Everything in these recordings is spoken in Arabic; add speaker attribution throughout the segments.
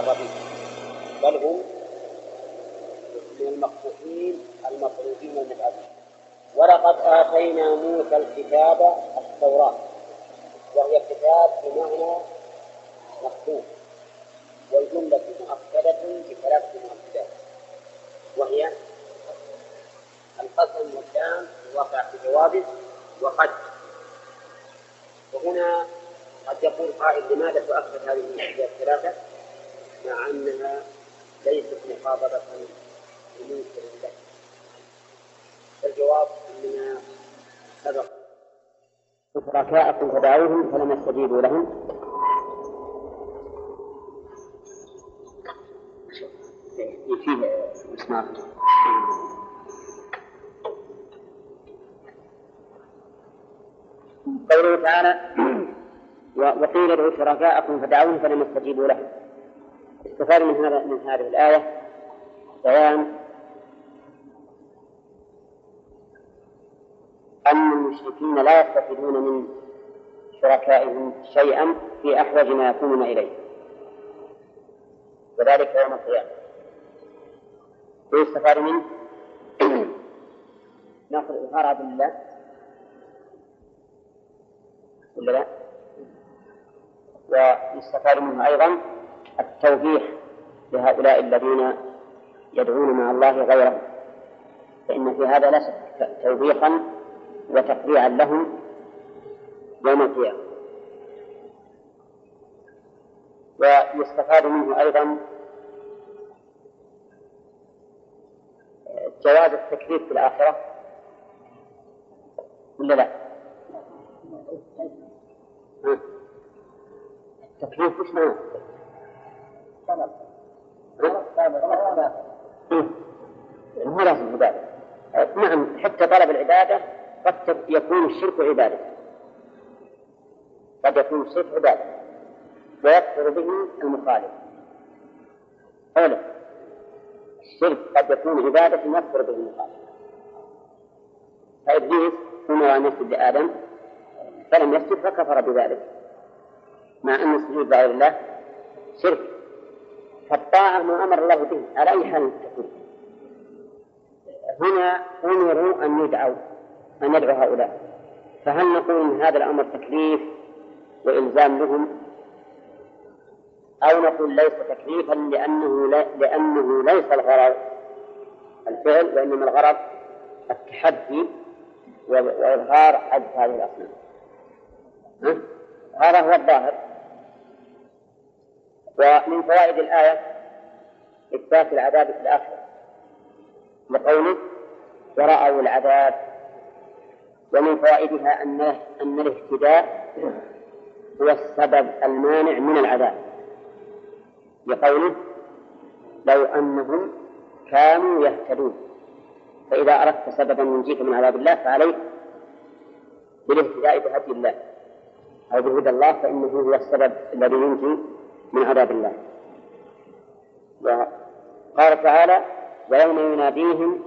Speaker 1: المقربين بل هم من المقبوحين المطرودين المبعثين ولقد آتينا موسى الكتاب التوراة وهي كتاب بمعنى مكتوب والجملة مؤكدة بثلاثة مؤكدات وهي القسم واللام الواقع في جوابه وقد وهنا قد يقول قائل لماذا تؤكد هذه الثلاثة؟ مع أنها ليست مقابلة لمنكر لك الجواب أننا سبق شركاءكم فدعوهم فلم يستجيبوا لهم قوله تعالى وقيل ادعوا شركاءكم فدعوهم فلم يستجيبوا لهم يستفاد من هذا من هذه الآية بيان أن المشركين لا يستفيدون من شركائهم شيئا في أحوج ما يكونون إليه وذلك يوم القيامة ويستفاد منه ناخذ إظهار الله ولا لا؟ ويستفاد منه أيضا التوبيخ لهؤلاء الذين يدعون مع الله غيره فإن في هذا لا شك توبيخا وتقريعا لهم يوم القيامة ويستفاد منه أيضا جواز التكليف في الآخرة ولا لا؟ التكليف ايش معناه؟ ما لازم عبادة نعم حتى طلب العبادة قد يكون الشرك عبادة قد يكون الشرك عبادة ويكفر به المخالف أولا الشرك قد يكون عبادة يكفر به المخالف فإبليس هنا أن يسجد لآدم فلم يسجد فكفر بذلك مع أن السجود لغير الله شرك فالطاعة ما أمر الله به على أي حال تكون هنا أمروا أن يدعوا أن يدعو هؤلاء فهل نقول إن هذا الأمر تكليف وإلزام لهم أو نقول ليس تكليفا لأنه لا لأنه ليس الغرض الفعل وإنما الغرض التحدي وإظهار حد هذه الأصنام هذا هو الظاهر ومن فوائد الآية إثبات العذاب في الآخرة لقوله ورأوا العذاب ومن فوائدها أن أن الاهتداء هو السبب المانع من العذاب لقوله لو أنهم كانوا يهتدون فإذا أردت سببا ينجيك من عذاب الله فعليك بالاهتداء بهدي الله أو بهدى الله فإنه هو السبب الذي ينجي من عذاب الله وقال تعالى ويوم يناديهم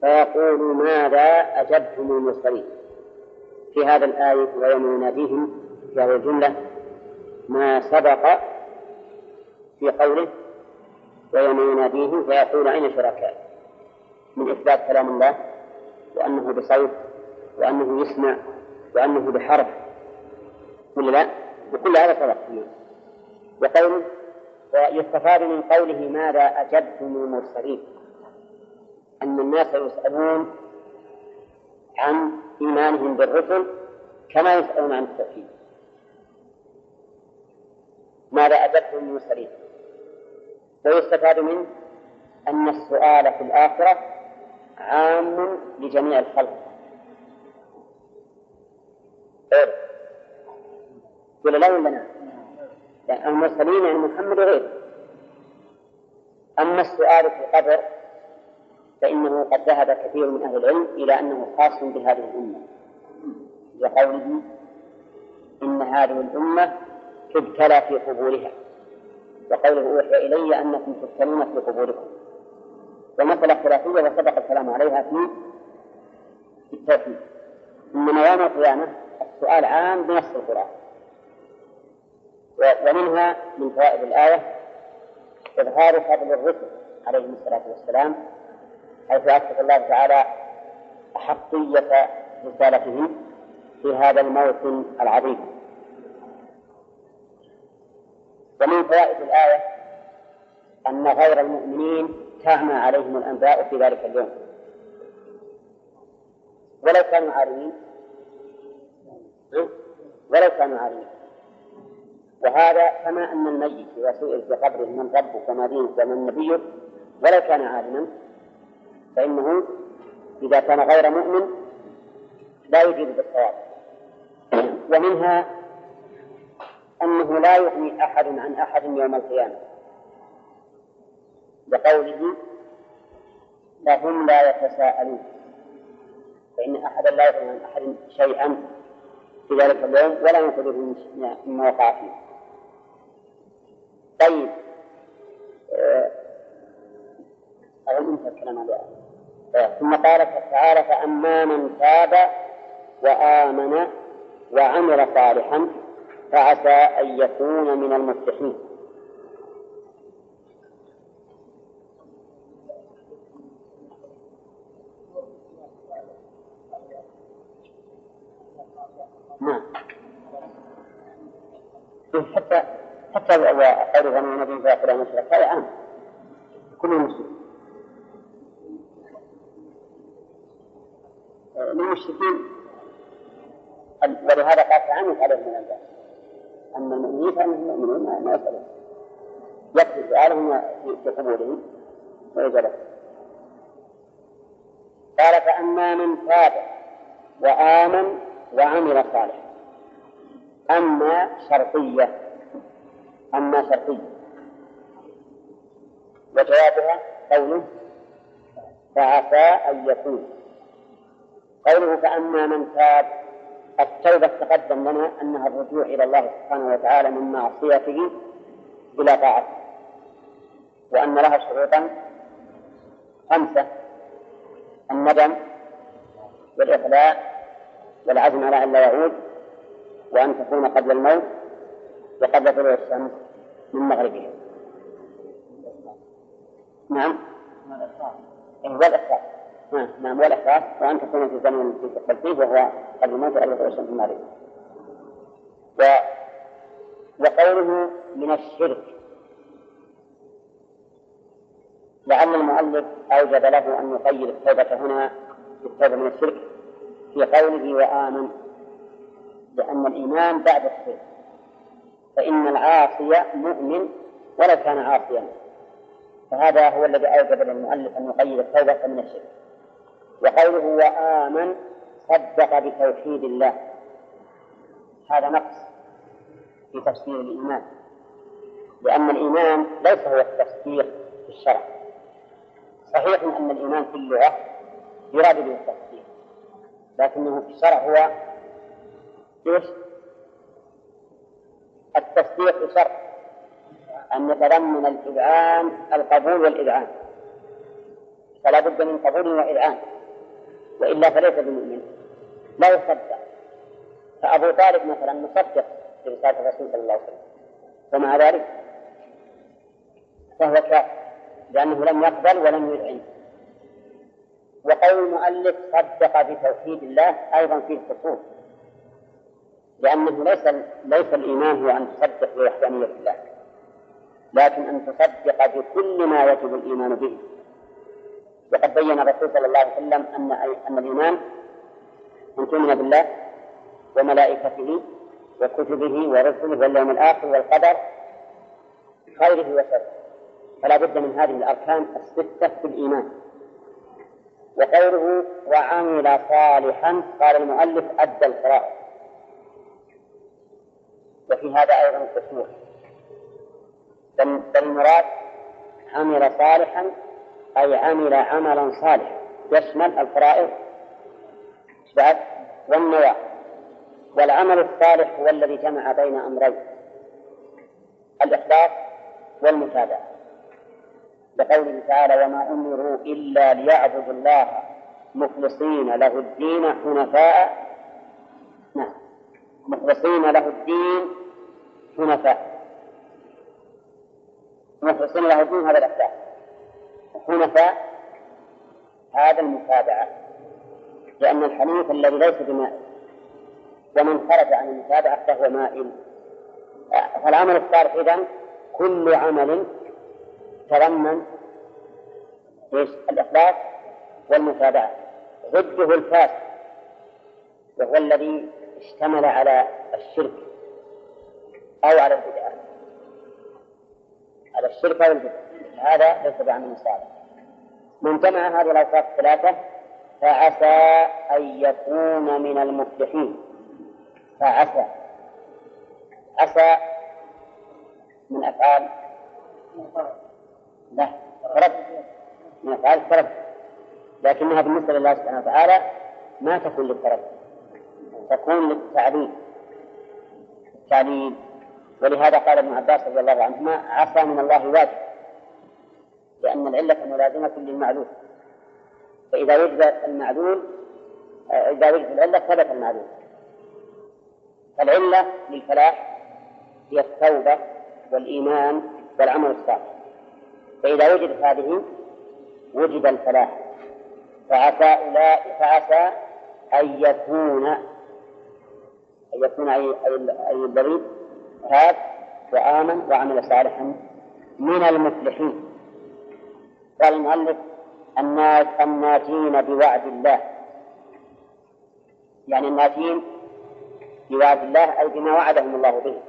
Speaker 1: فيقول ماذا أجبتم المرسلين في هذا الآية ويوم يناديهم في هذه الجملة ما سبق في قوله ويوم يناديهم فيقول أين شركائي من إثبات كلام الله وأنه بصوت وأنه يسمع وأنه بحرف ولا لا؟ وكل هذا سبق وقوله ويستفاد من قوله ماذا أجبتم المرسلين أن الناس يسألون عن إيمانهم بالرسل كما يسألون عن التوحيد ماذا أجبتم المرسلين ويستفاد منه أن السؤال في الآخرة عام لجميع الخلق إيه؟ ولا لا ولا نعم؟ المرسلين يعني محمد وغيره أما السؤال في القبر فإنه قد ذهب كثير من أهل العلم إلى أنه خاص بهذه الأمة لقوله إن هذه الأمة تبتلى في قبورها وقوله أوحي إلي أنكم تبتلون في قبوركم ومسألة خلافية وسبق الكلام عليها في التوحيد إنما يوم القيامة السؤال عام بنص القرآن ومنها من فوائد الآية إظهار فضل الرسل عليهم الصلاة والسلام حيث أثبت الله تعالى أحقية رسالتهم في هذا الموسم العظيم ومن فوائد الآية أن غير المؤمنين تهمى عليهم الأنباء في ذلك اليوم ولو كانوا عاريين ولو كانوا عاريين وهذا كما أن الميت إذا سئل في قبره من ربك وما دينك ومن نبيك ولو كان عالما فإنه إذا كان غير مؤمن لا يجيب بالصواب ومنها أنه لا يغني أحد عن أحد يوم القيامة بقوله فهم لا يتساءلون فإن أحدا لا يغني عن أحد شيئا في ذلك اليوم ولا ينفذ مما نعم، وقع فيه طيب أظن آه، انتهى الكلام هذا آه، ثم قال تعالى فأما من تاب وآمن وعمل صالحا فعسى أن يكون من المفلحين حتى حتى وقالوا غني نبي فاقل مشرك هذا عام كل المسلمين للمشركين ولهذا قال تعالى يسألون من الباس أما المؤمنين فإنهم مؤمنون ما يسألون يكفي سؤالهم بقبولهم وإجابتهم قال فأما من تاب وآمن وعمل صالحا أما شرطية أما شرطية وجوابها قوله فعسى أن يكون قوله فأما من تاب التوبة تقدم لنا أنها الرجوع إلى الله سبحانه وتعالى من معصيته إلى طاعته وأن لها شروطا خمسة الندم والإخلاء والعزم على أن لا يعود وأن تكون قبل الموت وقبل طلوع الشمس من مغربها نعم والإخراج نعم والإخراج وأن تكون في زمن التكليف وهو قبل الموت وقبل طلوع الشمس من مغربها و... وقوله من الشرك لعل المؤلف أوجب له أن يقيد التوبة هنا بالتوبة من الشرك في قوله وآمن لأن الإيمان بعد الكفر فإن العاصي مؤمن ولو كان عاصيا فهذا هو الذي أوجب للمؤلف أن يقيد التوبة من الشرك وقوله وآمن صدق بتوحيد الله هذا نقص في تفسير الإيمان لأن الإيمان ليس هو التصديق في الشرع صحيح أن الإيمان في اللغة يراد به التصديق لكنه في الشرع هو ايش؟ التصديق شرط أن يتضمن الإذعان القبول والإذعان فلا بد من قبول وإذعان وإلا فليس بمؤمن لا يصدق فأبو طالب مثلا مصدق برسالة الرسول صلى الله عليه وسلم ومع ذلك فهو كافر لأنه لم يقبل ولم يذعن وقول المؤلف صدق بتوحيد الله أيضا فيه خصوص لأنه ليس ليس الإيمان هو أن تصدق بوحدانية الله لكن أن تصدق بكل ما يجب الإيمان به وقد بين الرسول صلى الله عليه وسلم أن أن الإيمان أن تؤمن بالله وملائكته وكتبه ورسله واليوم الآخر والقدر خيره وشره فلا بد من هذه الأركان الستة في الإيمان وقوله وعمل صالحا قال المؤلف أدى القراءة وفي هذا أيضا التشويق بل المراد عمل صالحا أي عمل عملا صالحا يشمل الفرائض بعد والنوافل والعمل الصالح هو الذي جمع بين أمرين الإخلاص والمتابعة لقوله تعالى وما أمروا إلا ليعبدوا الله مخلصين له الدين حنفاء نعم مخلصين له الدين حنفاء مخلصين له الدين هذا الأحداث حنفاء هذا المتابعة لأن الحنيف الذي ليس بمائل ومن خرج عن المتابعة فهو مائل فالعمل الصالح إذا كل عمل تضمن ايش؟ الإخلاص والمتابعة ضده الفاسد وهو الذي اشتمل على الشرك أو على البدعة على الشرك أو البدعة هذا ليس بعمل صالح من جمع هذه الأوصاف الثلاثة فعسى أن يكون من المفلحين فعسى عسى من أفعال لا رد من أفعال الترد لكنها بالنسبة لله سبحانه وتعالى ما تكون للتردد تكون للتعليم التعليم ولهذا قال ابن عباس رضي الله عنهما عفا من الله واجب لأن العلة ملازمة للمعلول فإذا وجد المعلول آه، إذا وجد العلة ثبت المعلول فالعلة للفلاح هي التوبة والإيمان والعمل الصالح فإذا وجدت هذه وجد الفلاح فعسى أولئك فعسى أن يكون أن يكون أي أي البريد تاب وآمن وعمل صالحا من المفلحين قال المؤلف الناس الناجين بوعد الله يعني الناجين بوعد الله أي بما وعدهم الله به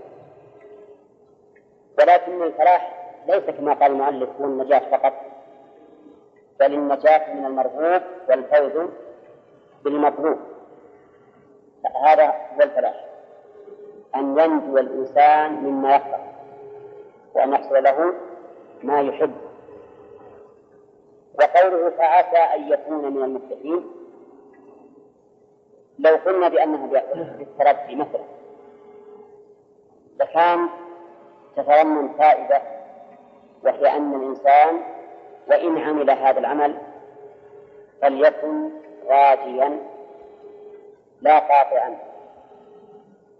Speaker 1: ولكن الفلاح ليس كما قال المؤلف هو النجاة فقط بل النجاة من المرغوب والفوز بالمطلوب هذا هو الفلاح أن ينجو الإنسان مما يكره وأن يحصل له ما يحب وقوله فعسى أن يكون من المتقين لو قلنا بأنها بالتربي مثلا لكان تتضمن فائدة وهي أن الإنسان وإن عمل هذا العمل فليكن راجيا لا قاطعا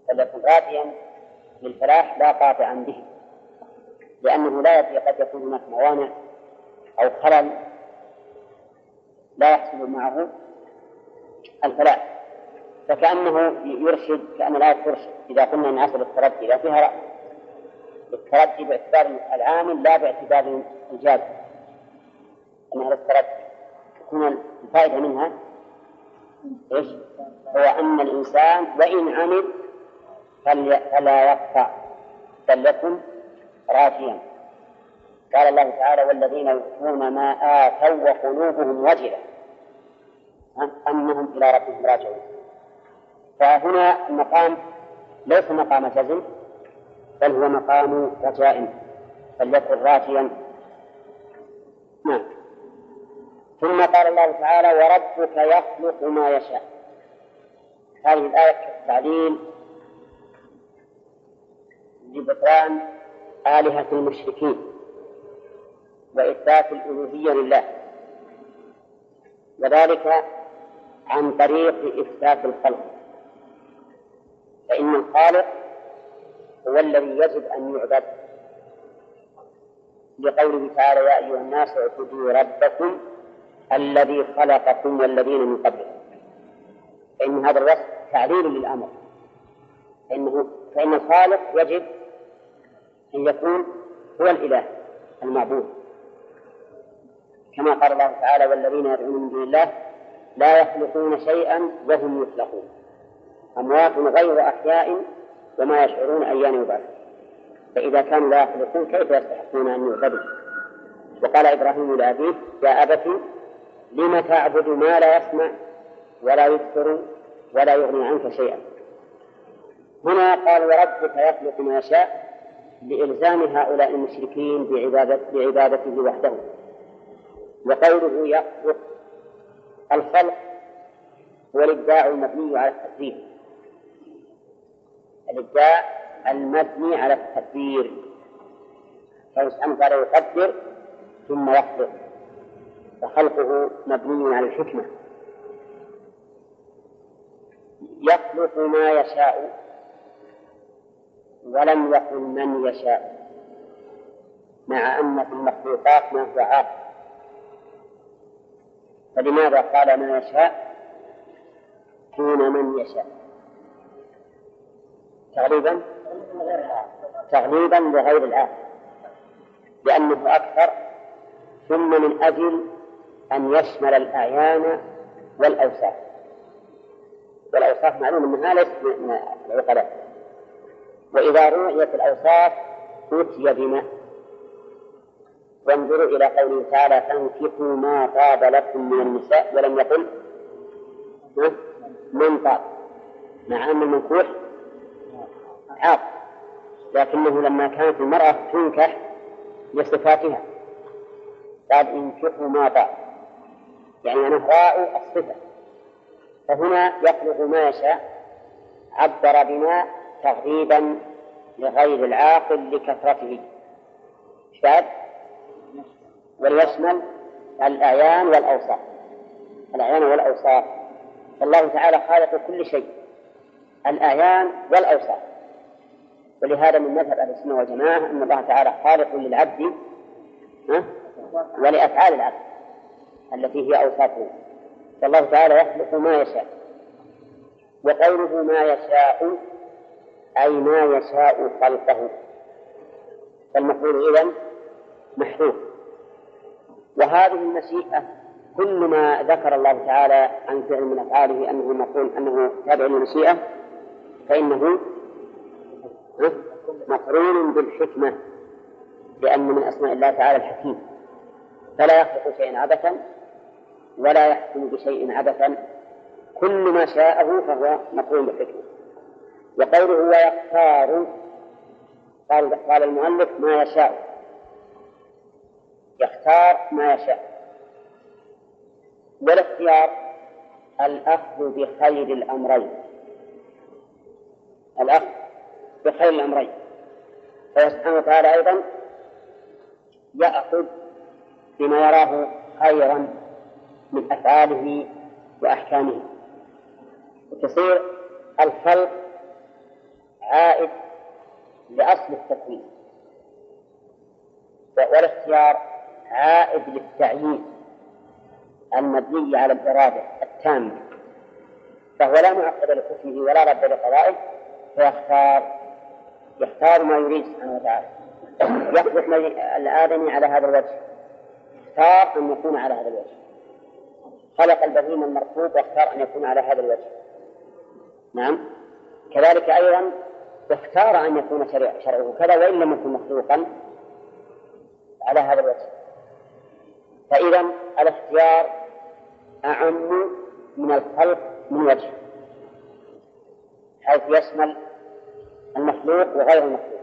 Speaker 1: فليكن راديا للفلاح لا قاطعا به لأنه لا يدري قد يكون هناك موانع أو خلل لا يحصل معه الفلاح فكأنه يرشد كأن لا ترشد إذا قلنا أن أصل التردي لا فيها رأي التردي باعتبار العامل لا باعتبار الجاد أنها للتردي تكون الفائدة منها إيش؟ هو أن الإنسان وإن عمل فلا يقطع بل يكن راجيا قال الله تعالى والذين يؤتون ما آتوا وقلوبهم وجلة أنهم إلى ربهم راجعون فهنا المقام ليس مقام جزم بل هو مقام رجاء فليكن راجيا نعم ثم قال الله تعالى وربك يخلق ما يشاء هذه الآية تعليل لبطلان آلهة المشركين وإثبات الألوهية لله وذلك عن طريق إثبات الخلق فإن الخالق هو الذي يجب أن يعبد لقوله تعالى يا أيها الناس اعبدوا ربكم الذي خلقكم والذين من قبلكم فإن هذا الرسم تعليل للأمر فإنه فإن الخالق يجب أن يكون هو الإله المعبود كما قال الله تعالى والذين يدعون من دون الله لا يخلقون شيئا وهم يخلقون أموات غير أحياء وما يشعرون أيان يبعثون فإذا كانوا لا يخلقون كيف يستحقون أن يعبدوا وقال إبراهيم لأبيه يا أبت لم تعبد ما لا يسمع ولا يكثر ولا يغني عنك شيئا هنا قال وربك يخلق ما يشاء لإلزام هؤلاء المشركين بعبادة بعبادته وحده وقوله يخلق الخلق هو الإبداع المبني على التقدير الإبداع المبني على التقدير فالإنسان قال يقدر ثم يخلق فخلقه مبني على الحكمة يخلق ما يشاء ولم يقل من يشاء مع أن في المخلوقات ما هو عاقل فلماذا قال ما يشاء دون من يشاء تغليبا تغليبا لغير العاقل لأنه أكثر ثم من أجل أن يشمل الأعيان والأوساخ والأوصاف معلوم أنها ليست من العقلاء وإذا رؤيت الأوصاف أوتي بما وانظروا إلى قوله تعالى فانكحوا ما طاب لكم من النساء ولم يقل من طاب مع أن المنكوح عاق لكنه لما كانت المرأة تنكح لصفاتها قال انكحوا ما طاب يعني نفاء الصفة فهنا يخلق ما يشاء عبر بما تغريبا لغير العاقل لكثرته شاب وليشمل الأعيان والأوصاف الأعيان والأوصاف فالله تعالى خالق كل شيء الأعيان والأوصاف ولهذا من مذهب أهل السنة والجماعة أن الله تعالى خالق للعبد ولأفعال العبد التي هي أوصافه فالله تعالى يخلق ما يشاء وقوله ما يشاء أي ما يشاء خلقه فالمفعول إذا محذوف وهذه المشيئة كل ما ذكر الله تعالى عن فعل من أفعاله أنه مفعول أنه تابع للمشيئة فإنه مقرون بالحكمة لأن من أسماء الله تعالى الحكيم فلا يخلق شيئا عبثا ولا يحكم بشيء عبثا كل ما شاءه فهو مقوم بالحكمة وقوله ويختار قال قال المؤلف ما يشاء يختار ما يشاء والاختيار الأخذ بخير الأمرين الأخذ بخير الأمرين فهو سبحانه وتعالى أيضا يأخذ بما يراه خيرا من أفعاله وأحكامه وتصير الخلق عائد لأصل التكوين والاختيار عائد للتعيين المبني على الإرادة التامة فهو لا معقد لحكمه ولا رد لقضائه فيختار يختار ما يريد سبحانه وتعالى يخلق الآدمي على هذا الوجه اختار أن يكون على هذا الوجه خلق البهيم المركوب واختار أن يكون على هذا الوجه نعم كذلك أيضا واختار أن يكون شرعه كذا وإن لم يكن مخلوقا على هذا الوجه فإذا الاختيار أعم من الخلق من وجه حيث يشمل المخلوق وغير المخلوق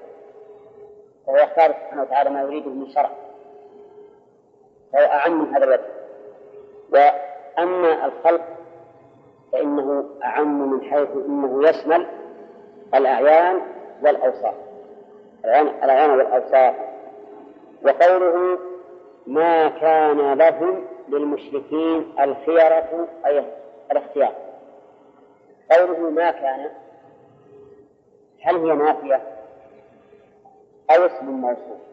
Speaker 1: فهو يختار سبحانه وتعالى ما يريده من شرع فهو أعم من هذا الوجه أما الخلق فإنه أعم من حيث أنه يشمل الأعيان والأوصاف الأعيان والأوصاف وقوله ما كان لهم للمشركين الخيرة أي الاختيار قوله ما كان هل هي نافية أو اسم موصوف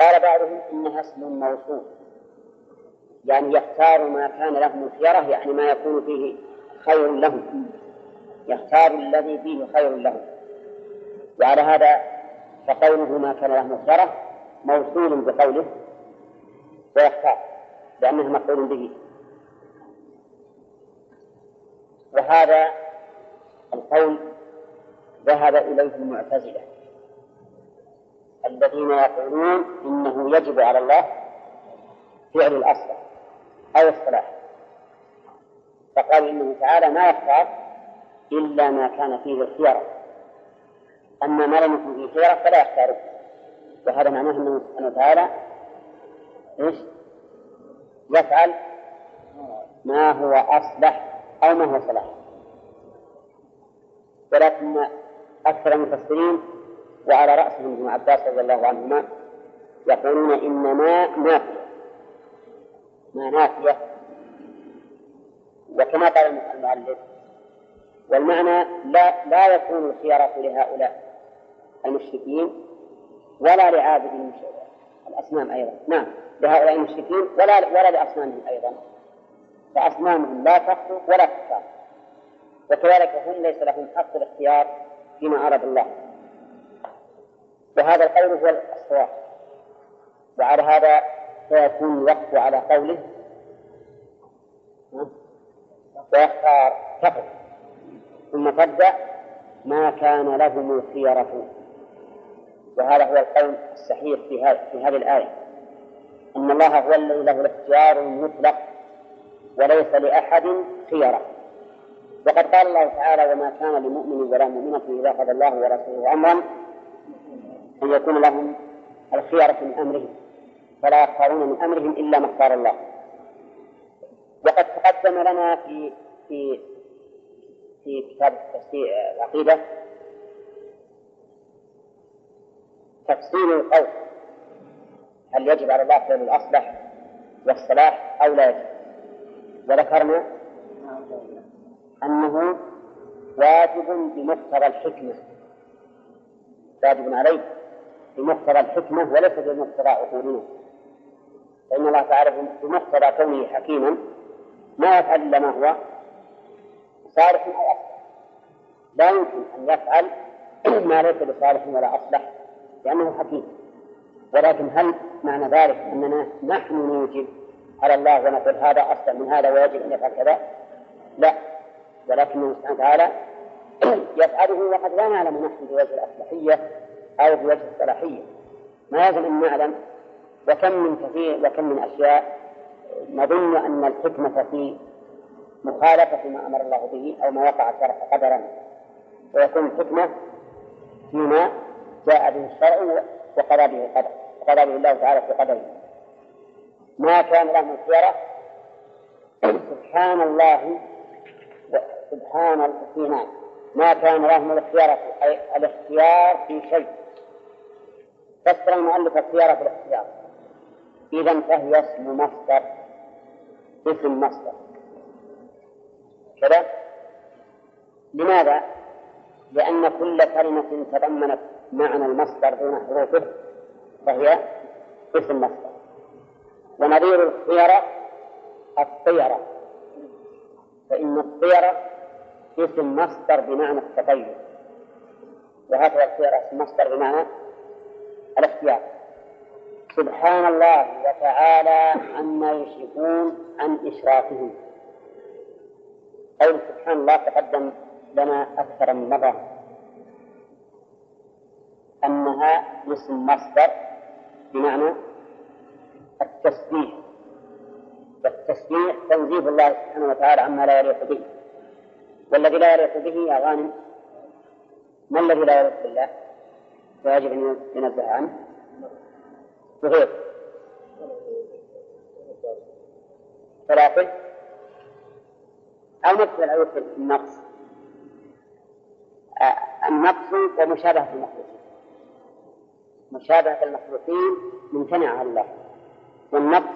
Speaker 1: قال بعضهم إنها اسم موصوف يعني يختار ما كان لهم الخيرة يعني ما يكون فيه خير لهم يختار الذي فيه خير لهم وعلى هذا فقوله ما كان لهم الخيرة موصول بقوله ويختار لأنه مفعول به وهذا القول ذهب إليه المعتزلة الذين يقولون إنه يجب على الله فعل الأصلح أو الصلاح فقال إنه تعالى ما يختار إلا ما كان فيه الخيار أما ما لم يكن فيه الخيار فلا يختاره وهذا معناه أنه سبحانه وتعالى إيش يفعل ما هو أصلح أو ما هو صلاح ولكن أكثر المفسرين وعلى رأسهم ابن عباس رضي الله عنهما يقولون إنما نافية ما نافية وكما قال المؤلف والمعنى لا لا يكون الخيار لهؤلاء المشركين ولا لعابد الأصنام أيضا نعم لهؤلاء المشركين ولا ولا لأصنامهم أيضا فأصنامهم لا تخلق ولا تختار وكذلك هم ليس لهم حق الاختيار فيما أراد الله وهذا القول هو الصواب وعلى هذا فيكون الوقت على قوله ويختار تقف ثم تبدأ ما كان لهم الخيرة وهذا هو القول الصحيح في هذه في هذه الآية أن الله هو الذي له الاختيار المطلق وليس لأحد خيرة وقد قال الله تعالى وما كان لمؤمن ولا مؤمنة إذا قضى الله ورسوله أمرا أن يكون لهم الخيرة من أمرهم فلا يختارون من أمرهم إلا ما اختار الله وقد تقدم لنا في في في كتاب تفسير العقيدة تفصيل القول هل يجب على الله فعل الأصلح والصلاح أو لا يجب وذكرنا أنه واجب بمقتضى الحكمة واجب عليه بمقتضى الحكمة وليس بمقتضى عقولنا فإن الله تعالى بمقتضى كونه حكيما ما يفعل إلا ما هو صالح أو أصلح لا يمكن أن يفعل ما ليس بصالح ولا أصلح لأنه حكيم ولكن هل معنى ذلك أننا نحن نوجب على الله ونقول هذا أصلح من هذا ويجب أن يفعل كذا لا ولكنه سبحانه وتعالى يفعله وقد لا نعلم نحن بوجه الأصلحية أو بوجه الصلاحية ما يجب أن نعلم وكم من كثير وكم من أشياء نظن أن الحكمة في مخالفة ما أمر الله به أو ما وقع الشرع قدرا ويكون الحكمة فيما جاء به الشرع وقضى به القدر وقضى به الله تعالى في قدره ما كان لهم الخيرة سبحان الله سبحان الحكيم ما كان لهم الاختيار أي الاختيار في شيء فسر المؤلف اختيار في الاختيار إذا فهي اسم مصدر اسم مصدر كذا لماذا؟ لأن كل كلمة تضمنت معنى المصدر دون حروفه فهي اسم مصدر ونظير الطيرة الطيرة فإن الطيرة اسم مصدر بمعنى التطير وهكذا الطيرة اسم مصدر بمعنى الاختيار سبحان الله وتعالى عما يشركون عن إشراكهم قول سبحان الله تقدم لنا أكثر من مرة أنها اسم مصدر بمعنى التسبيح والتسبيح تنزيه الله سبحانه وتعالى عما لا يليق به والذي لا يليق به يا غانم ما الذي لا يليق بالله ويجب أن ينزه عنه بغير ثلاثي أو نفس يدخل في النقص آه، النقص ومشابهة المخلوقين مشابهة المخلوقين ممتنعة عن الله والنقص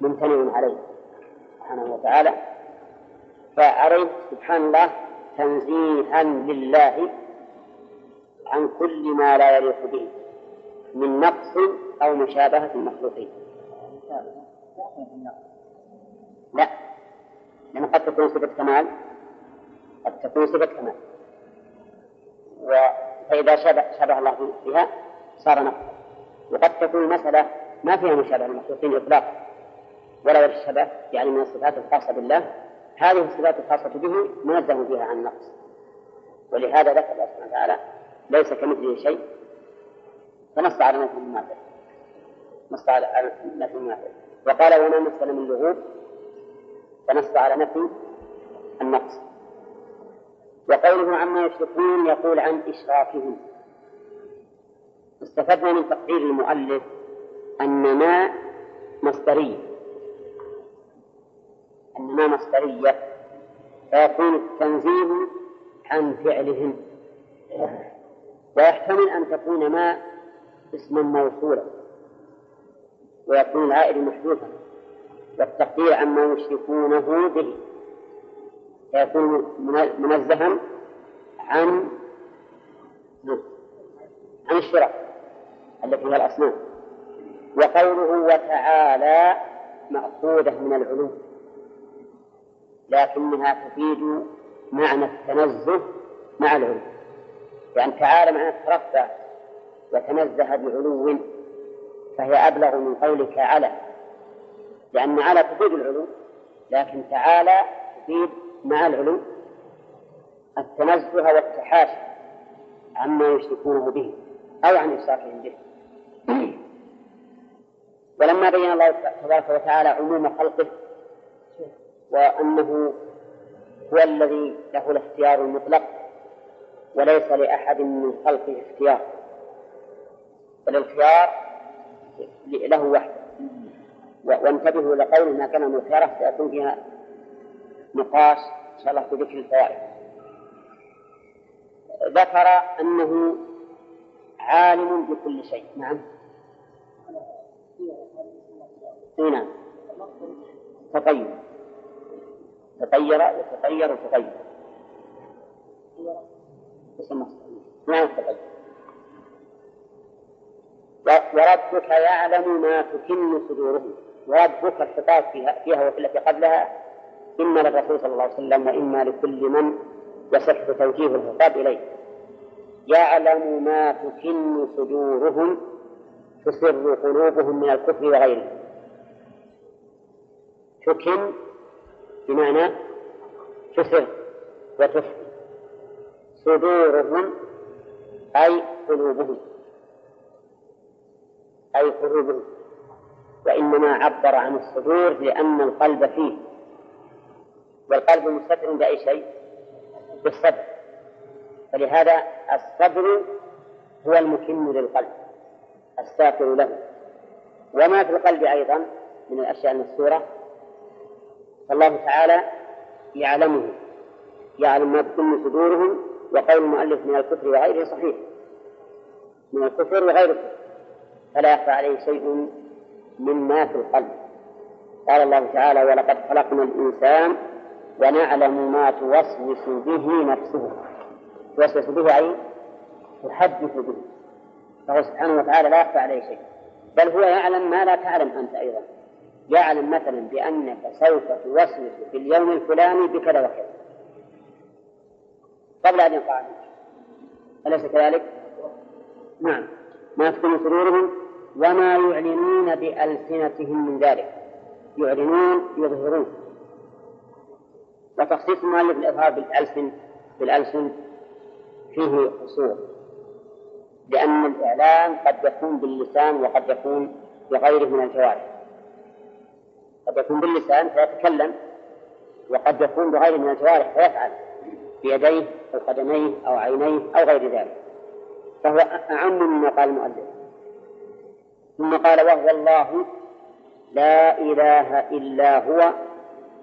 Speaker 1: ممتنع عليه سبحانه وتعالى فعرف سبحان الله تنزيها لله عن كل ما لا يليق به من نقص أو مشابهة المخلوقين لا لأن قد تكون صفة كمال قد تكون صفة كمال و... فإذا شبه, شبه الله بها صار نقصا وقد تكون مسألة ما فيها مشابهة المخلوقين إطلاقا ولا وجه الشبه يعني من الصفات الخاصة بالله هذه الصفات الخاصة به منزه فيها عن النقص ولهذا ذكر الله سبحانه وتعالى ليس كمثله شيء فنص على نفي المنافع نص على نفي المنافع وقال وما مثل من لغوب فنص على نفي النقص وقوله عما يشركون يقول عن إشراكهم استفدنا من تقرير المؤلف أن ما مصدرية أن ما مصدرية فيكون التنزيه عن فعلهم ويحتمل أن تكون ما اسما موصولا ويكون العائد محذوفا والتقدير عما يشركونه به فيكون منزها عن نعم، عن الشرك التي هي الأصنام وقوله وتعالى مأخوذة من العلو لكنها تفيد معنى التنزه مع العلو يعني تعالى معنى الترفع وتنزه بعلو فهي أبلغ من قولك على لأن على تفيد العلو لكن تعالى تفيد مع العلو التنزه والتحاشي عما يشركونه به أو عن إشراكهم به ولما بين الله تبارك وتعالى عموم خلقه وأنه هو الذي له الاختيار المطلق وليس لأحد من خلقه اختيار الخيار له وحده وانتبهوا لقوله ما كان من الخيار سيكون فيها نقاش ان شاء الله في ذكر الفوائد ذكر انه عالم بكل شيء نعم اي نعم تطير تطير وتغير نعم تطير وربك يعلم ما تكن صدورهم وربك الخطاب فيها, فيها وفي التي قبلها إما للرسول صلى الله عليه وسلم وإما لكل من يصح توجيه الخطاب إليه يعلم ما تكن صدورهم تسر قلوبهم من الكفر وغيره تكن بمعنى تسر وتخفي صدورهم أي قلوبهم أي خروجه وإنما عبر عن الصدور لأن القلب فيه والقلب مستتر بأي شيء بالصدر فلهذا الصدر هو المكن للقلب الساتر له وما في القلب أيضا من الأشياء المستورة فالله تعالى يعلمه يعلم ما تكن صدورهم وقول المؤلف من الكفر وغيره صحيح من الكفر وغير الكفر فلا يخفى عليه شيء مما في القلب قال الله تعالى ولقد خلقنا الإنسان ونعلم ما توسوس به نفسه توسوس به أي تحدث به فهو سبحانه وتعالى لا يخفى عليه شيء بل هو يعلم ما لا تعلم أنت أيضا يعلم مثلا بأنك سوف توسوس في اليوم الفلاني بكذا وكذا قبل أن يقع أليس كذلك؟ نعم ما تكون سرورهم وما يعلنون بألسنتهم من ذلك يعلنون يظهرون وتخصيص المؤلف الإظهار بالألسن بالألسن فيه قصور لأن الإعلان قد يكون باللسان وقد يكون بغيره من الجوارح قد يكون باللسان فيتكلم وقد يكون بغيره من الجوارح فيفعل بيديه أو قدميه أو عينيه أو غير ذلك فهو أعم مما قال المؤلف ثم قال وهو الله لا إله إلا هو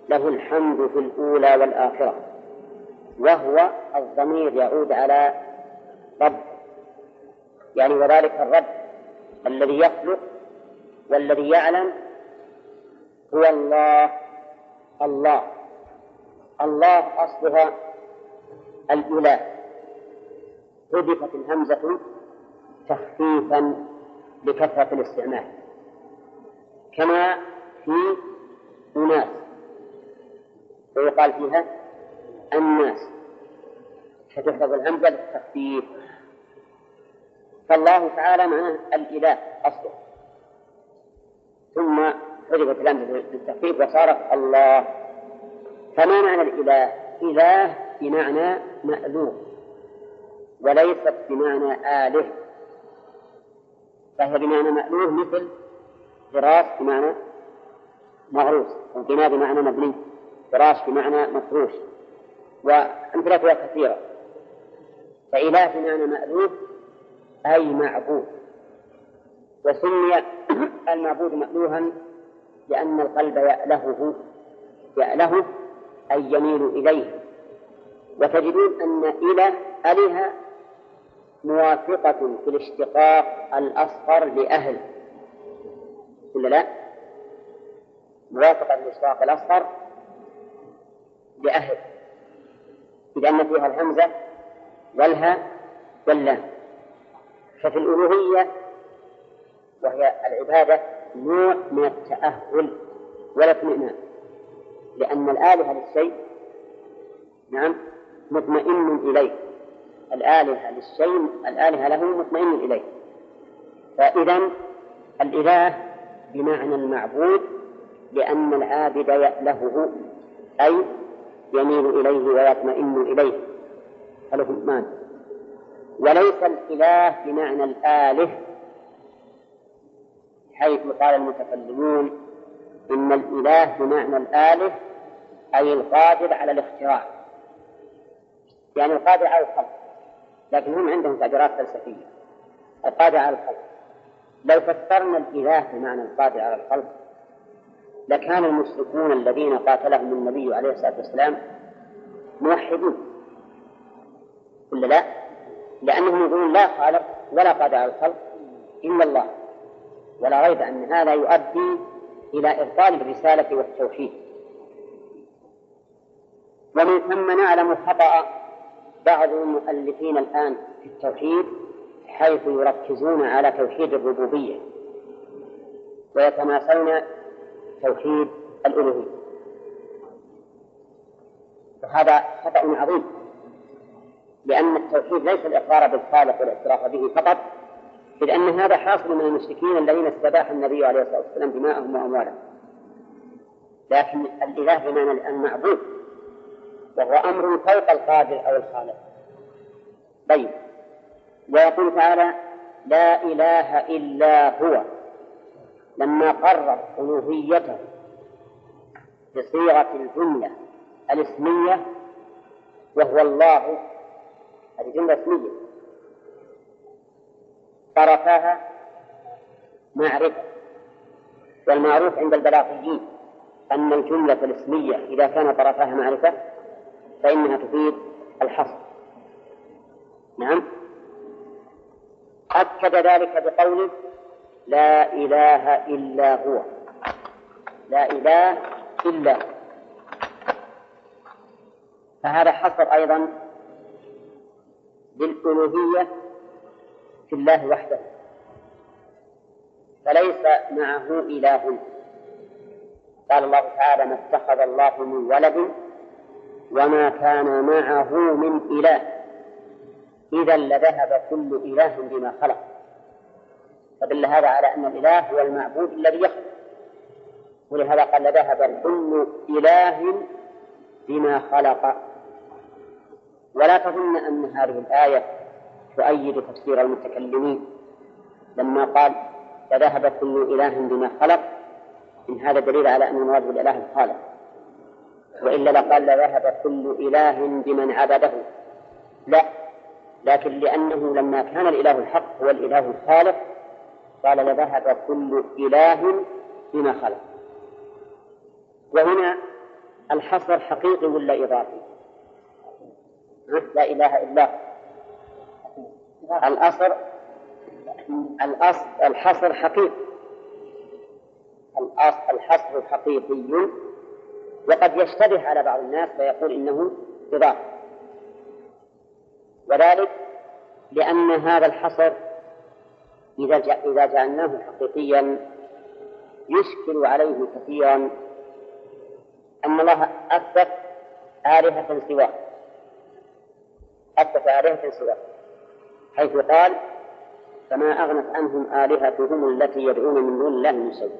Speaker 1: له الحمد في الأولى والآخرة وهو الضمير يعود على رب يعني وذلك الرب الذي يخلق والذي يعلم هو الله الله الله أصلها الإله حذفت الهمزة تخفيفا لكثرة الاستعمال كما في أناس ويقال فيها الناس فتحفظ الهمزة للتخفيف فالله تعالى معناه الإله أصله ثم حجبت الهمزة للتخفيف وصارت الله فما معنى الإله؟ إله بمعنى مألوف وليست بمعنى آله فهي بمعنى مألوه مثل فراس بمعنى مغروس وبناء بمعنى مبني فراش بمعنى مفروش وأمثلتها كثيرة فإله بمعنى مألوه أي معبود وسمي المعبود مألوها لأن القلب يألهه يأله أي يميل إليه وتجدون أن إله أله موافقة في الاشتقاق الأصغر لأهل ولا لا؟ موافقة في الاشتقاق الأصغر لأهل لأن فيها الهمزة والهاء واللام ففي الألوهية وهي العبادة نوع من التأهل والاطمئنان لأن الآلهة للشيء نعم مطمئن إليه الآلهة للشيء الآلهة له مطمئن إليه فإذا الإله بمعنى المعبود لأن العابد يألهه أي يميل إليه ويطمئن إليه فله معنى وليس الإله بمعنى الآله حيث قال المتكلمون إن الإله بمعنى الآله أي القادر على الاختراع يعني القادر على الخلق لكن هم عندهم تعبيرات فلسفية القادر على الخلق لو فسرنا الإله بمعنى القادر على الخلق لكان المشركون الذين قاتلهم النبي عليه الصلاة والسلام موحدون ولا لا؟ لأنهم يقولون لا خالق ولا قادر على الخلق إلا الله ولا ريب أن هذا يؤدي إلى إبطال الرسالة والتوحيد ومن ثم نعلم خطأ بعض المؤلفين الآن في التوحيد حيث يركزون على توحيد الربوبية ويتناسون توحيد الألوهية وهذا خطأ عظيم لأن التوحيد ليس الإقرار بالخالق والاعتراف به فقط إذ أن هذا حاصل من المشركين الذين استباح النبي عليه الصلاة والسلام دماءهم وأموالهم لكن الإله بمعنى المعبود وهو أمر فوق القادر أو الخالق طيب ويقول تعالى لا إله إلا هو لما قرر ألوهيته بصيغة الجملة الاسمية وهو الله هذه جملة اسمية طرفها معرفة والمعروف عند البلاغيين أن الجملة الاسمية إذا كان طرفها معرفة فإنها تفيد الحصر نعم أكد ذلك بقوله لا إله إلا هو لا إله إلا هو فهذا حصر أيضا بالألوهية في الله وحده فليس معه إله قال الله تعالى ما اتخذ الله من ولد وما كان معه من إله إذا لذهب كل إله بما خلق فدل هذا على أن الإله هو المعبود الذي يخلق ولهذا قال لذهب كل إله بما خلق ولا تظن أن هذه الآية تؤيد تفسير المتكلمين لما قال لذهب كل إله بما خلق إن هذا دليل على أن المراد بالإله الخالق وإلا لقال لذهب كل إله بمن عبده لا لكن لأنه لما كان الإله الحق هو الإله الخالق قال لذهب كل إله بما خلق وهنا الحصر حقيقي ولا إضافي؟ لا إله إلا الأصر الأصل الأصل الحصر حقيقي الأصل الحصر حقيقي وقد يشتبه على بعض الناس فيقول إنه إضافة وذلك لأن هذا الحصر إذا إذا جعلناه حقيقيا يشكل عليه كثيرا أن الله أثبت آلهة سواه أثبت آلهة سواه حيث قال فما أغنت عنهم آلهتهم التي يدعون من دون الله من شيء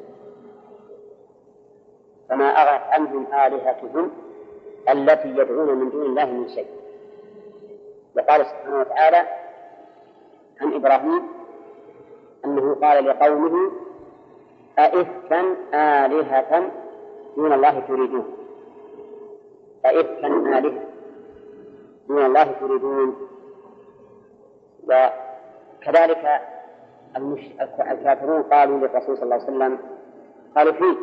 Speaker 1: فما أغنت عنهم آلهتهم التي يدعون من دون الله من شيء وقال سبحانه وتعالى عن إبراهيم أنه قال لقومه أئفكا آلهة دون الله تريدون أئفكا آلهة دون الله تريدون وكذلك الكافرون قالوا للرسول صلى الله عليه وسلم قالوا فيه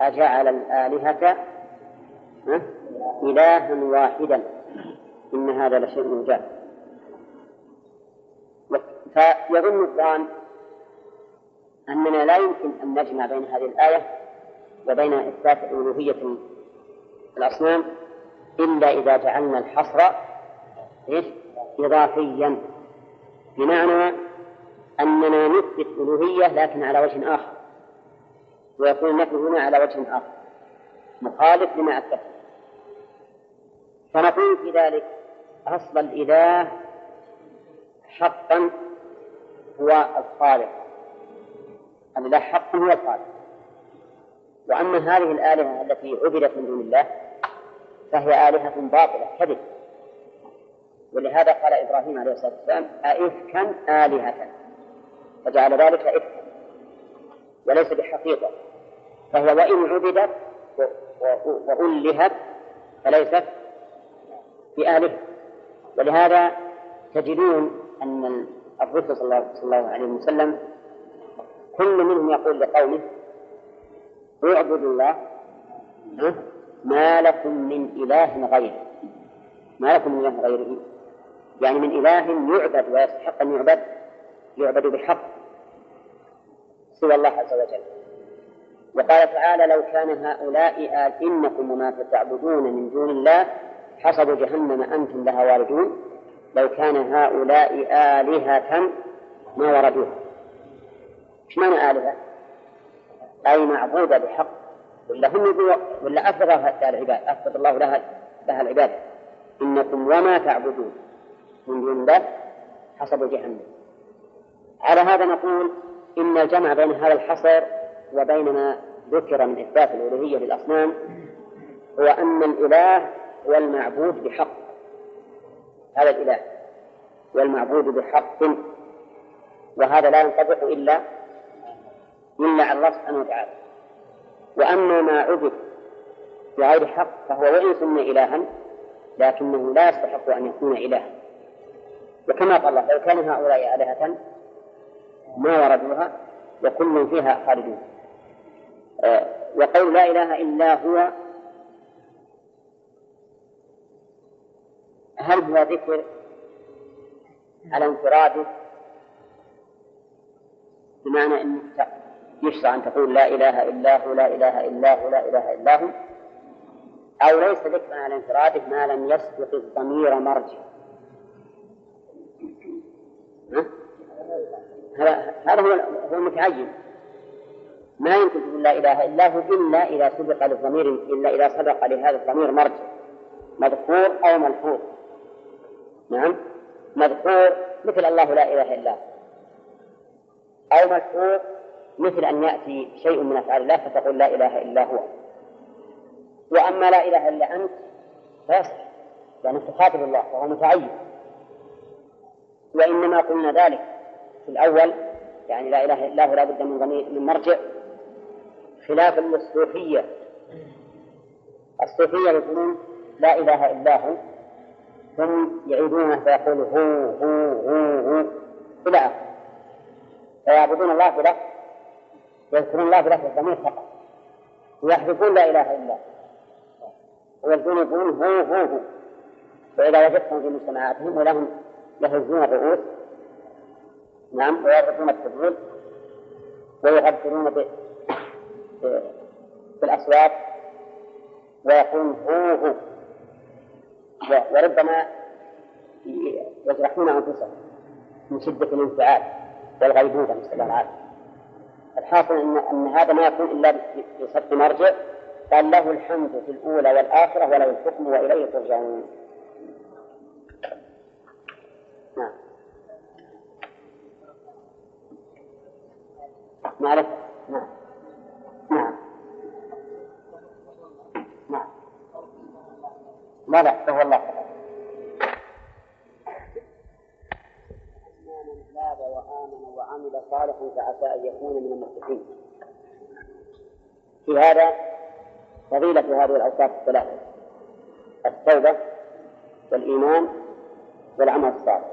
Speaker 1: أجعل الآلهة إلها واحدا إن هذا لشيء جاد فيظن الظان أننا لا يمكن أن نجمع بين هذه الآية وبين إثبات ألوهية الأصنام إلا إذا جعلنا الحصر إيش؟ إضافيا بمعنى أننا نثبت ألوهية لكن على وجه آخر ويكون النفي هنا على وجه آخر مخالف لما أثبت فنقول في ذلك أصل الإله حقا هو الخالق الإله حقا هو الخالق وأما هذه الآلهة التي عبدت من دون الله فهي آلهة باطلة كذب ولهذا قال إبراهيم عليه الصلاة والسلام أئفكا آلهة فجعل ذلك إفكا وليس بحقيقة فهي وإن عبدت وألهت فليست بآله ولهذا تجدون أن الرسول صلى الله عليه وسلم كل منهم يقول لقومه اعبدوا الله ما لكم من إله غيره ما لكم من إله غيره يعني من إله يعبد ويستحق أن يعبد يعبد بحق سوى الله عز وجل وقال تعالى لو كان هؤلاء آل إنكم وما تعبدون من دون الله حصبوا جهنم أنتم لها واردون لو كان هؤلاء آلهة ما وردوها ايش معنى آلهة؟ أي معبودة بحق ولا هم ولا أفرض العباد أفرض الله لها لها العباد إنكم وما تعبدون من دون الله حصبوا جهنم على هذا نقول إن الجمع بين هذا الحصر وبين ما ذكر من إثبات الألوهية للأصنام هو أن الإله هو المعبود بحق هذا الإله والمعبود بحق وهذا لا ينطبق إلا إلا على الله سبحانه وتعالى وأما ما عبد بغير حق فهو وإن سمي إلها لكنه لا يستحق أن يكون إلها وكما قال الله لو كان هؤلاء آلهة ما وردوها وكل فيها خالدون آه، وقول لا إله إلا هو هل هو ذكر على انفراده بمعنى أن يشرع أن تقول لا إله إلا هو لا إله إلا هو لا إله إلا هو أو ليس ذكرا على انفراده ما لم يسبق الضمير مرجع هذا هو المتعين ما يمكن تقول لا إله إلا هو إلا إذا سبق للضمير إلا إذا سبق لهذا الضمير مرجع مذكور أو ملحوظ نعم مذكور مثل الله لا إله إلا هو أو ملحوظ مثل أن يأتي شيء من أفعال الله فتقول لا إله إلا هو وأما لا إله إلا أنت فيصح لأنك تخاطب الله وهو متعين وإنما قلنا ذلك في الأول يعني لا إله إلا هو لا بد من ضمير من مرجع خلافا للصوفية الصوفية يقولون لا إله إلا هو هم يعيدونه فيقول هو هو هو هو إلى آخره فيعبدون الله بلفظ يذكرون الله بلفظ الضمير فقط ويحذفون لا إله إلا هو ويبدون يقولون هو هو هو فإذا وجدتهم في مجتمعاتهم ولهم يهزون الرؤوس نعم ويربطون التدبير به في الأسواق ويقول هو هو وربما يجرحون أنفسهم من شدة الانفعال والغيبوبة نسأل العافية الحاصل أن أن هذا ما يكون إلا بصدق مرجع قال له الحمد في الأولى والآخرة وله الحكم وإليه ترجعون نعم معرفة نعم ما لا هو الله تاب وآمن وعمل صالحا فعسى أن يكون من المتقين في هذا فضيلة هذه الأوصاف الثلاثة التوبة والإيمان والعمل الصالح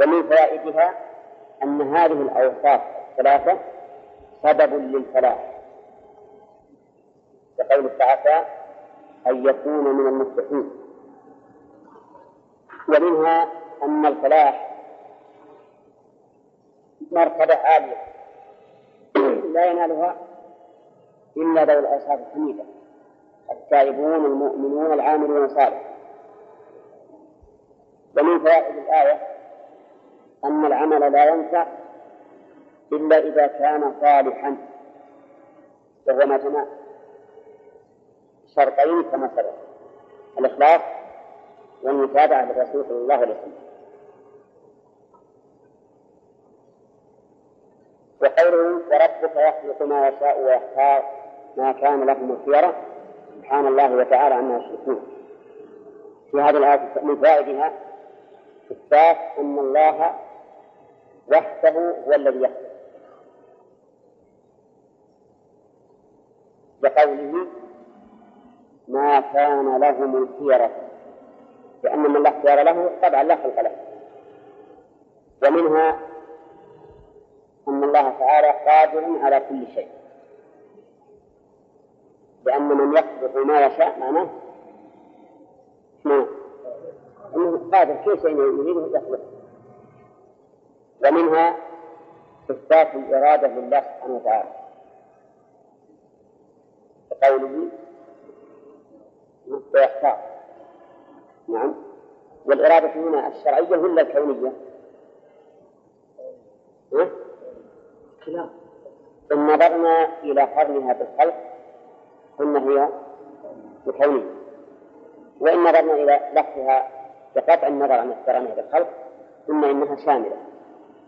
Speaker 1: ومن فوائدها أن هذه الأوصاف الثلاثة سبب للفلاح كقول التعافى أن يكون من المصلحين ومنها أن الفلاح مرتبة عالية لا ينالها إلا ذوي الأوصاف الحميدة التائبون المؤمنون العاملون صالحا ومن فوائد الآية أن العمل لا ينفع إلا إذا كان صالحا وهو ما شرطين كما سبق الإخلاص والمتابعة للرسول صلى الله عليه وسلم وقوله وربك يخلق ما يشاء ويختار ما كان لهم الخيرة سبحان الله وتعالى عما يشركون في هذه الآية من فوائدها إثبات أن الله وحده هو الذي يخلق بقوله ما كان لهم الخيرة لأن من لا اختيار له طبعا لا خلق له ومنها أن الله تعالى قادر على كل شيء لأن من يقدر ما يشاء معناه أنه قادر كل شيء يريده يخلق ومنها إثبات الإرادة لله سبحانه وتعالى بقوله ويختار نعم والإرادة هنا الشرعية ولا الكونية؟ ها؟ كلام إن نظرنا إلى قرنها بالخلق قلنا هي الكونية وإن نظرنا إلى لفظها بقطع النظر عن اقترانها بالخلق قلنا إنها شاملة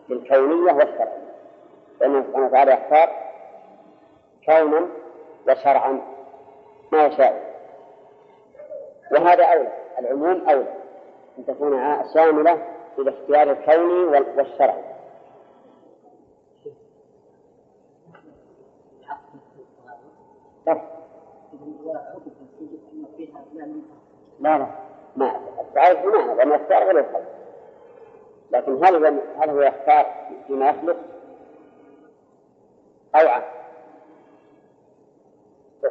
Speaker 1: للكونية والشرعية لأنه سبحانه وتعالى يختار كونا وشرعا ما يشاء وهذا أولى العموم أولى أن تكون شاملة إلى اختيار الكوني والشرعي لا لا ما ما هذا ما يختار ولا الخلق لكن هل هل هو يختار فيما يخلق أو عكس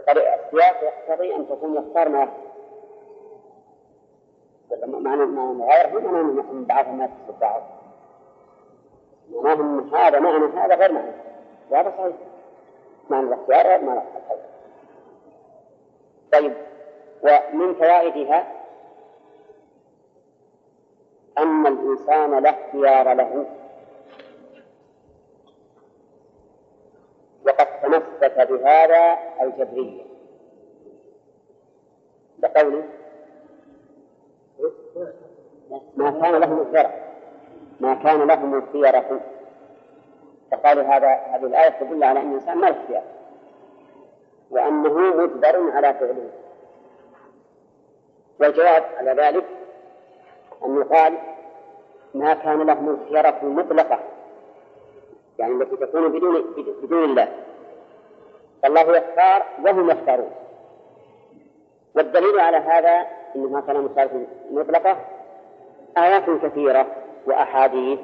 Speaker 1: السياق يقتضي أن تكون يختار ما يخلق وسلم معنى معنى مغايرة مو معنى أن بعضهم ما يقصد بعض معناه أن هذا معنى هذا غير معنى وهذا صحيح معنى الاختيار غير معنى الاختيار طيب ومن فوائدها أن الإنسان لا اختيار له وقد تمسك بهذا الجبرية بقوله كان لهم الخيرة فقالوا هذا هذه الآية تدل على أن الإنسان ما له خيار وأنه مجبر على فعله والجواب على ذلك أن يقال ما كان لهم الخيرة المطلقة يعني التي تكون بدون بدون الله فالله يختار وهم يختارون والدليل على هذا أن ما كان مطلقة آيات كثيرة وأحاديث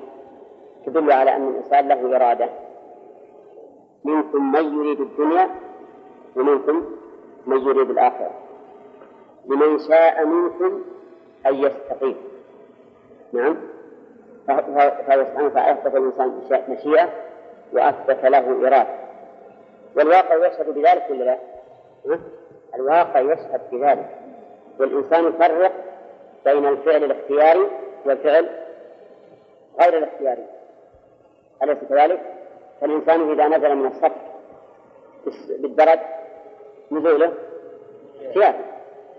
Speaker 1: تدل على أن الإنسان له إرادة منكم من يريد الدنيا ومنكم من يريد الآخرة لمن شاء منكم أن يستقيم نعم فهو سبحانه فأثبت الإنسان مشيئة وأثبت له إرادة والواقع يشهد بذلك ولا لا؟ الواقع يشهد بذلك والإنسان يفرق بين الفعل الاختياري والفعل غير الاختياري أليس كذلك؟ فالإنسان إذا نزل من السطح بالدرج نزوله اختياري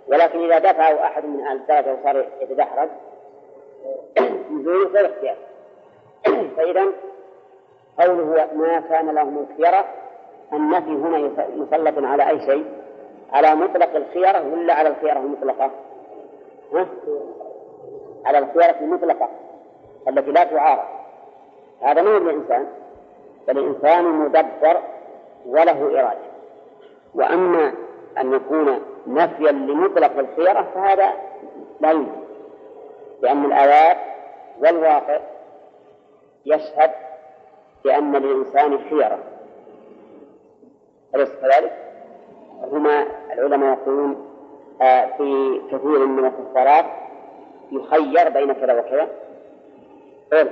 Speaker 1: ولكن إذا دفعه أحد من أهل الدرجة وصار يتدحرج نزوله غير اختياري فإذا قوله ما كان لهم الخيرة النفي هنا مسلط على أي شيء على مطلق الخيرة ولا على الخيرة المطلقة ها؟ على الخيرة المطلقة التي لا تعارض هذا نوع من الإنسان بل الإنسان مدبر وله إرادة وأما أن يكون نفيا لمطلق الخيرة فهذا لا يمكن لأن الآيات والواقع يشهد بأن للإنسان خيرة أليس كذلك؟ هما العلماء يقولون آه، في كثير من الكفارات يخير بين كذا وكذا طيب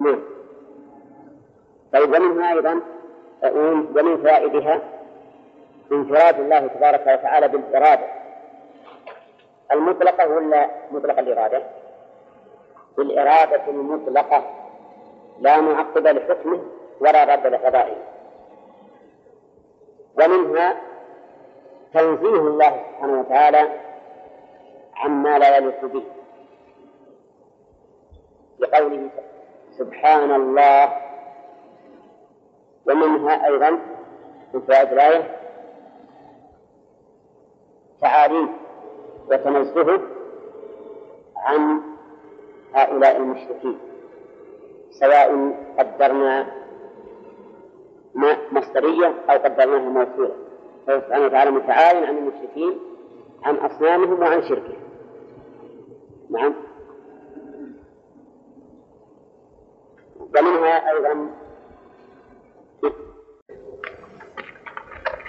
Speaker 1: نعم. طيب ومنها أيضا ومن فوائدها انفراد الله تبارك وتعالى بالإرادة المطلقة ولا مطلق الإرادة؟ بالإرادة المطلقة لا معقب لحكمه ولا رد لقضائه ومنها تنزيه الله سبحانه وتعالى عما لا يليق به لقوله سبحان الله ومنها أيضا من فوائد الآية تعاليم وتنزه عن هؤلاء المشركين سواء قدرنا مصدرية أو قدرناها موصولة فهو سبحانه وتعالى متعال عن المشركين عن أصنامهم وعن شركهم نعم ومنها أيضا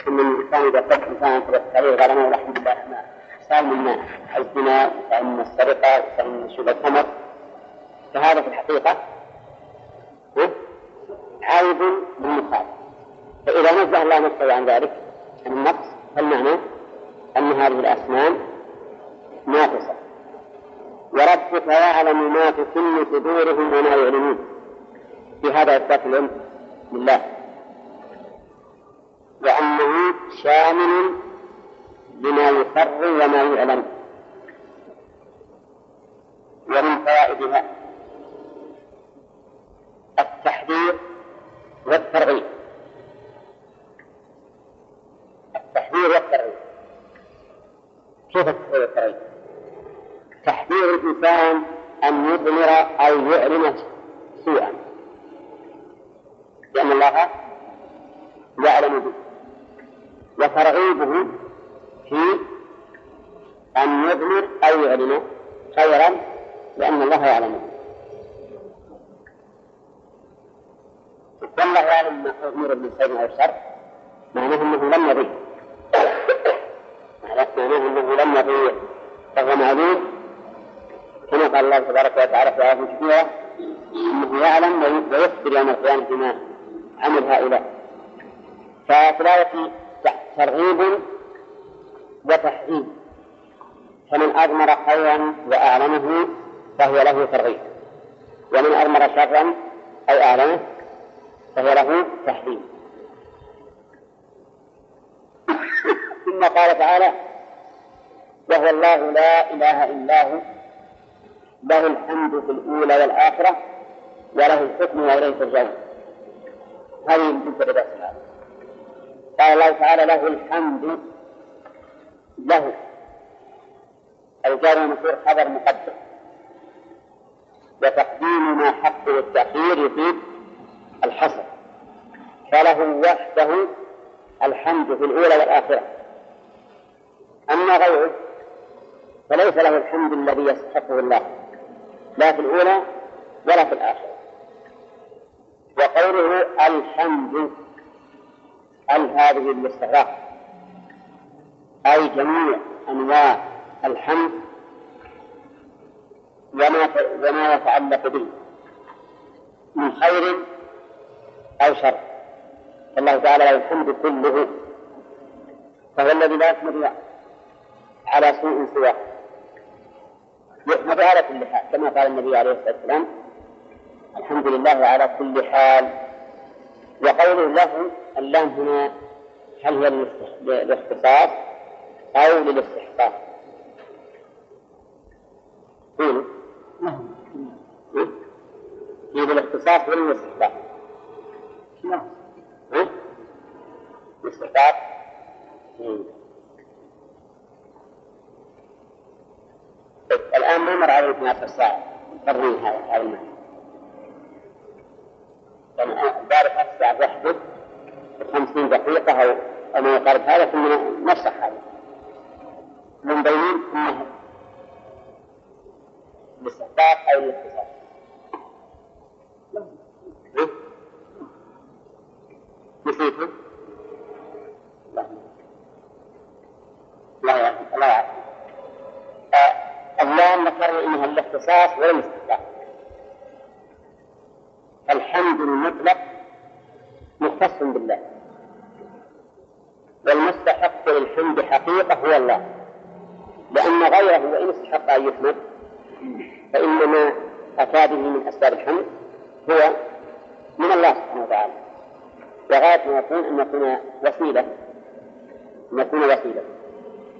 Speaker 1: أن الإنسان إذا قد إنسان ثبت عليه غرامة ورحمة الله صار من الزنا وإحسان من السرقة وإحسان من شرب الخمر فهذا في الحقيقة عائد للمصاب فإذا نزه الله نفسه عن ذلك عن النقص فالمعنى أن هذه الأسنان ناقصة وربك يعلم ما تكن صدورهم وما يعلنون في هذا إثبات العلم لله وأنه شامل لما يقر وما يعلم ومن فوائدها التحذير والترغيب التحذير والترغيب كيف التحذير والترغيب؟ تحذير الإنسان أن يضمر أو يعلن سوءا لأن الله يعلم به وترغيبه في أن يضمر أو يعلن خيرا لأن الله يعلم به والله يعلم ما أمر من خير أو شر معناه أنه لم يضيع معناه أنه لم يضيع فهو معلوم كما قال الله تبارك وتعالى في آيات كثيرة أنه يعلم ويخبر يوم القيامة بما عمل هؤلاء ففي ترغيب وتحذير فمن أضمر خيرا وأعلمه فهو له ترغيب ومن أضمر شرا أو أعلمه فهو له تحذير ثم قال تعالى وهو الله لا إله إلا هو له الحمد في الأولى والآخرة وله الحكم وإليه ترجعون هذه الجزء بدأت قال الله تعالى له الحمد له الجار المشهور خبر مقدم وتقديم ما حقه التأخير يفيد الحصر فله وحده الحمد في الأولى والآخرة أما غيره فليس له الحمد الذي يستحقه الله لا في الأولى ولا في الآخرة وقوله الحمد أل هذه الاستغراق أي جميع أنواع الحمد وما وما يتعلق به من خير أو شر الله تعالى له الحمد كله فهو الذي لا يحمد على سوء سواه نحمد على كل حال كما قال النبي عليه الصلاة والسلام الحمد لله على كل حال وقوله له اللام هنا هل هي للاختصاص أو للاستحقاق؟ قولوا هي للاختصاص ولا للاستحقاق؟ نعم الاستحقاق الآن ما مر عليه 12 ساعة قرنين هذا المعنى ذلك الساعة وحده بخمسين دقيقة أو ما يقارب هذا ثم نشرح هذا من بين أنه الاستحقاق أو الاختصاص نسيته؟ لا لا يعرف الله يعرف اللام نقرر انها الاختصاص ولا الحمد المطلق مختص بالله والمستحق للحمد حقيقة هو الله لأن غيره وإن استحق أن يحمد فإن ما أتى به من أسباب الحمد هو من الله سبحانه وتعالى وغايه ما يكون أن يكون وسيلة أن يكون وسيلة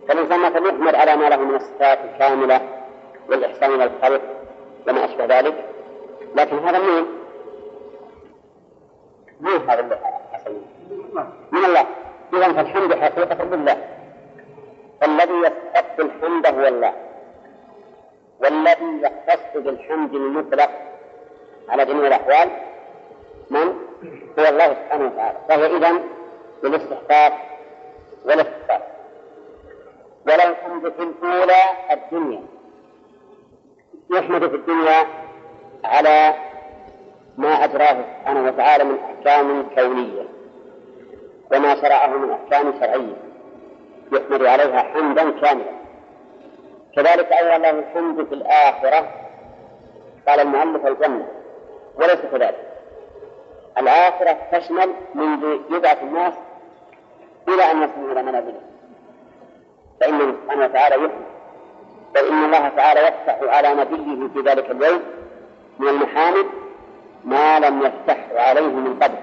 Speaker 1: فالإنسان مثلا يحمد على ما له من الصفات الكاملة والإحسان إلى الخلق وما أشبه ذلك لكن هذا مين؟ من هذا اللي حصل من الله إذا فالحمد حقيقة لله فالذي يستحق الحمد هو الله والذي يختص بالحمد المطلق على جميع الأحوال من؟ هو الله سبحانه وتعالى فهو إذا بالاستحقاق والاستحقاق ولم تنجح الأولى الدنيا يحمد في الدنيا على ما أجراه سبحانه وتعالى من أحكام كونية وما شرعه من أحكام شرعية يحمد عليها حمدا كاملا كذلك أيضا له الحمد في الآخرة قال المؤلف الجنة وليس كذلك الآخرة تشمل منذ يبعث الناس إلى أن يصلوا إلى منازلهم فإنه سبحانه وتعالى يفتح بل إن الله تعالى يفتح على نبيه في ذلك اليوم من المحامد ما لم يفتحه عليه من قبل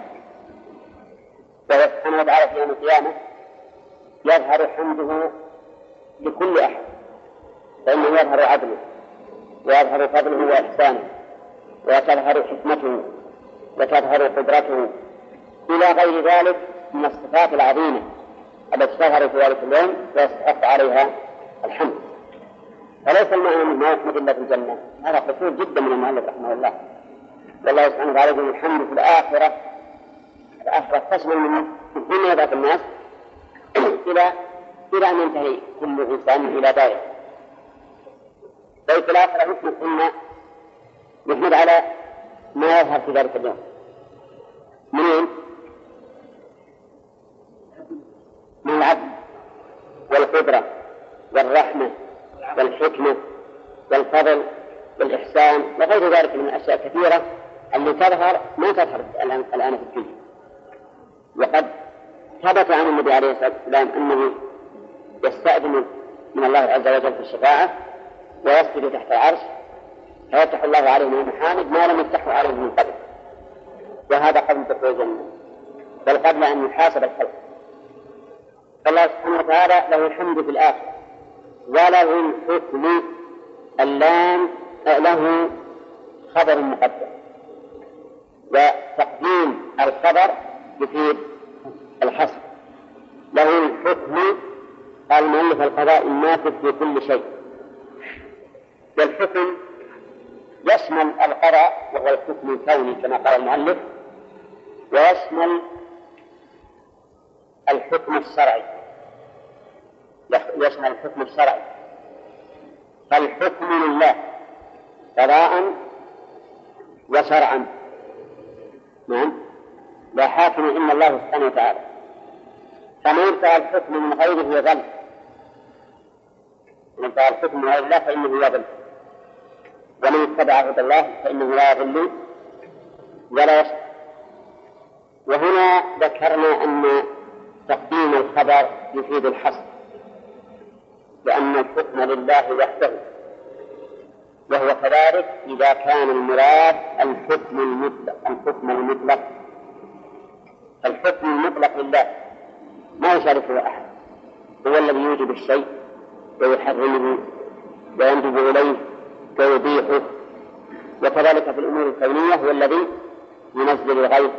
Speaker 1: فهو سبحانه وتعالى في يوم القيامة يظهر حمده لكل أحد فإنه يظهر عدله ويظهر فضله وإحسانه وتظهر حكمته وتظهر قدرته إلى غير ذلك من الصفات العظيمة التي تظهر في ذلك اليوم ويستحق عليها الحمد فليس المعنى ما يحمد الا في الجنه هذا قصير جدا من المؤلف رحمه الله والله سبحانه وتعالى يقول الحمد في الاخره الاخره تشمل من الدنيا ذات الناس الى الى ان ينتهي كل انسان الى دائره بيت الاخره يحمد ان يحمد على ما يظهر في ذلك اليوم منين؟ من العدل والقدرة والرحمة والحكمة والفضل والإحسان وغير ذلك من الأشياء كثيرة اللي تظهر ما تظهر الآن في الدنيا وقد ثبت عن النبي عليه الصلاة والسلام أنه يستأذن من الله عز وجل في الشفاعة ويسجد تحت العرش فيفتح الله عليه من المحامد ما لم يفتحه عليه من قبل وهذا قبل دخول بل قبل أن يحاسب الخلق فالله سبحانه وتعالى له الحمد في الآخر وله الحكم اللام له خبر مقدم وتقديم الخبر يفيد الحصر له الحكم قال المؤلف القضاء النافذ في كل شيء والحكم يشمل القضاء وهو الحكم الكوني كما قال المؤلف ويشمل الحكم الشرعي يشمل الحكم الشرعي فالحكم لله قضاء وشرعا نعم لا حاكم الا الله سبحانه وتعالى فمن ابتغى الحكم من غيره يظل من ابتغى الحكم من غير الله فانه يظل ومن اتبع عبد الله فانه لا يظل ولا يشقى وهنا ذكرنا ان تقديم الخبر يفيد الحصر لأن الحكم لله وحده وهو كذلك إذا كان المراد الحكم المطلق الحكم المطلق الحكم المطلق لله ما يشاركه أحد هو الذي يوجب الشيء ويحرمه ويندب إليه ويبيحه وكذلك في الأمور الكونية هو الذي ينزل الغيث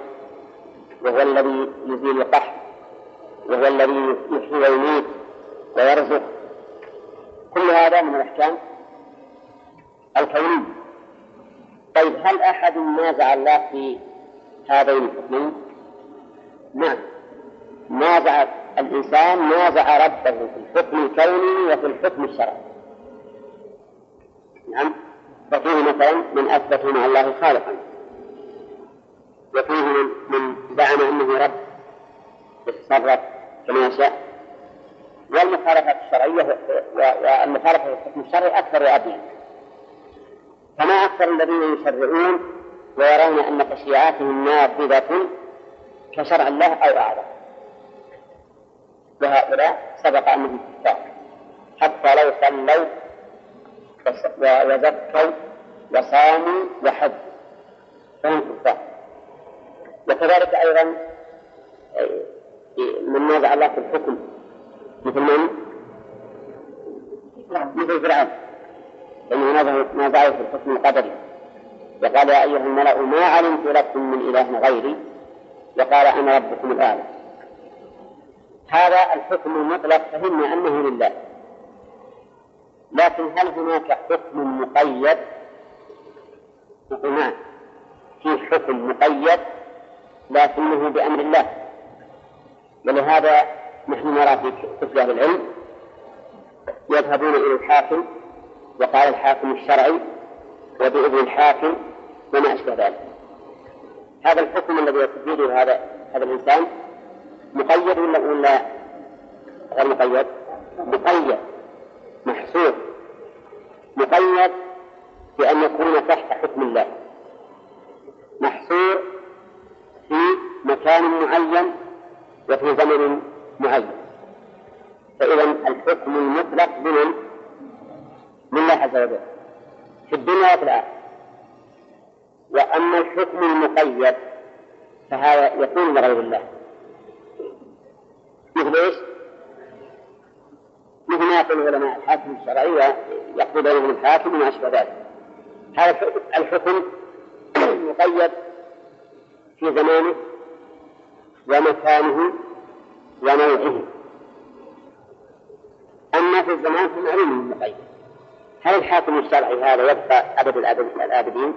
Speaker 1: وهو الذي يزيل القحط وهو الذي يحيي ويميت ويرزق كل هذا من الأحكام الكونية طيب هل أحد نازع الله في هذين الحكمين؟ نعم نازع الإنسان نازع ربه في الحكم الكوني وفي الحكم الشرعي نعم ففيه مثلا من أثبت مع الله خالقا وفيه من, من زعم أنه رب يتصرف كما يشاء والمخالفات الشرعية والمخالفة للحكم الشرعي أكثر وأبين فما أكثر الذين يشرعون ويرون أن تشريعاتهم نافذة كشرع الله أو أعظم وهؤلاء سبق أنهم كفار حتى لو صلوا وزكوا وصاموا وحجوا فهم كفار وكذلك أيضا من نازع الله في الحكم مثل من؟ نعم، مثل فرعون لأنه نازعه في الحكم القدري وقال يا أيها الملأ ما علمت لكم من إله غيري وقال أنا ربكم الأعلى هذا الحكم المطلق فهمنا أنه لله لكن هل هناك حكم مقيد؟ هناك نعم، في حكم مقيد لكنه بأمر الله ولهذا نحن نرى في كتب أهل العلم يذهبون إلى الحاكم وقال الحاكم الشرعي وبإذن الحاكم وما أشبه ذلك هذا الحكم الذي يتبينه هذا هذا الإنسان مقيد ولا ولا غير مقيد؟ مقيد محصور مقيد بأن يكون تحت حكم الله محصور في مكان معين وفي زمن معين فإذا الحكم المطلق بمن؟ الله عز وجل في الدنيا وفي الآخرة وأما الحكم المقيد فهذا يكون لغير الله مثل ايش؟ مثل ما يقول العلماء الحاكم الشرعي ويقضي بينهم الحاكم وما أشبه ذلك هذا الحكم مقيد في زمانه ومكانه ونوعه أما في الزمان فمعلوم مقيد هل الحاكم الشرعي هذا يبقى أبد الآبدين؟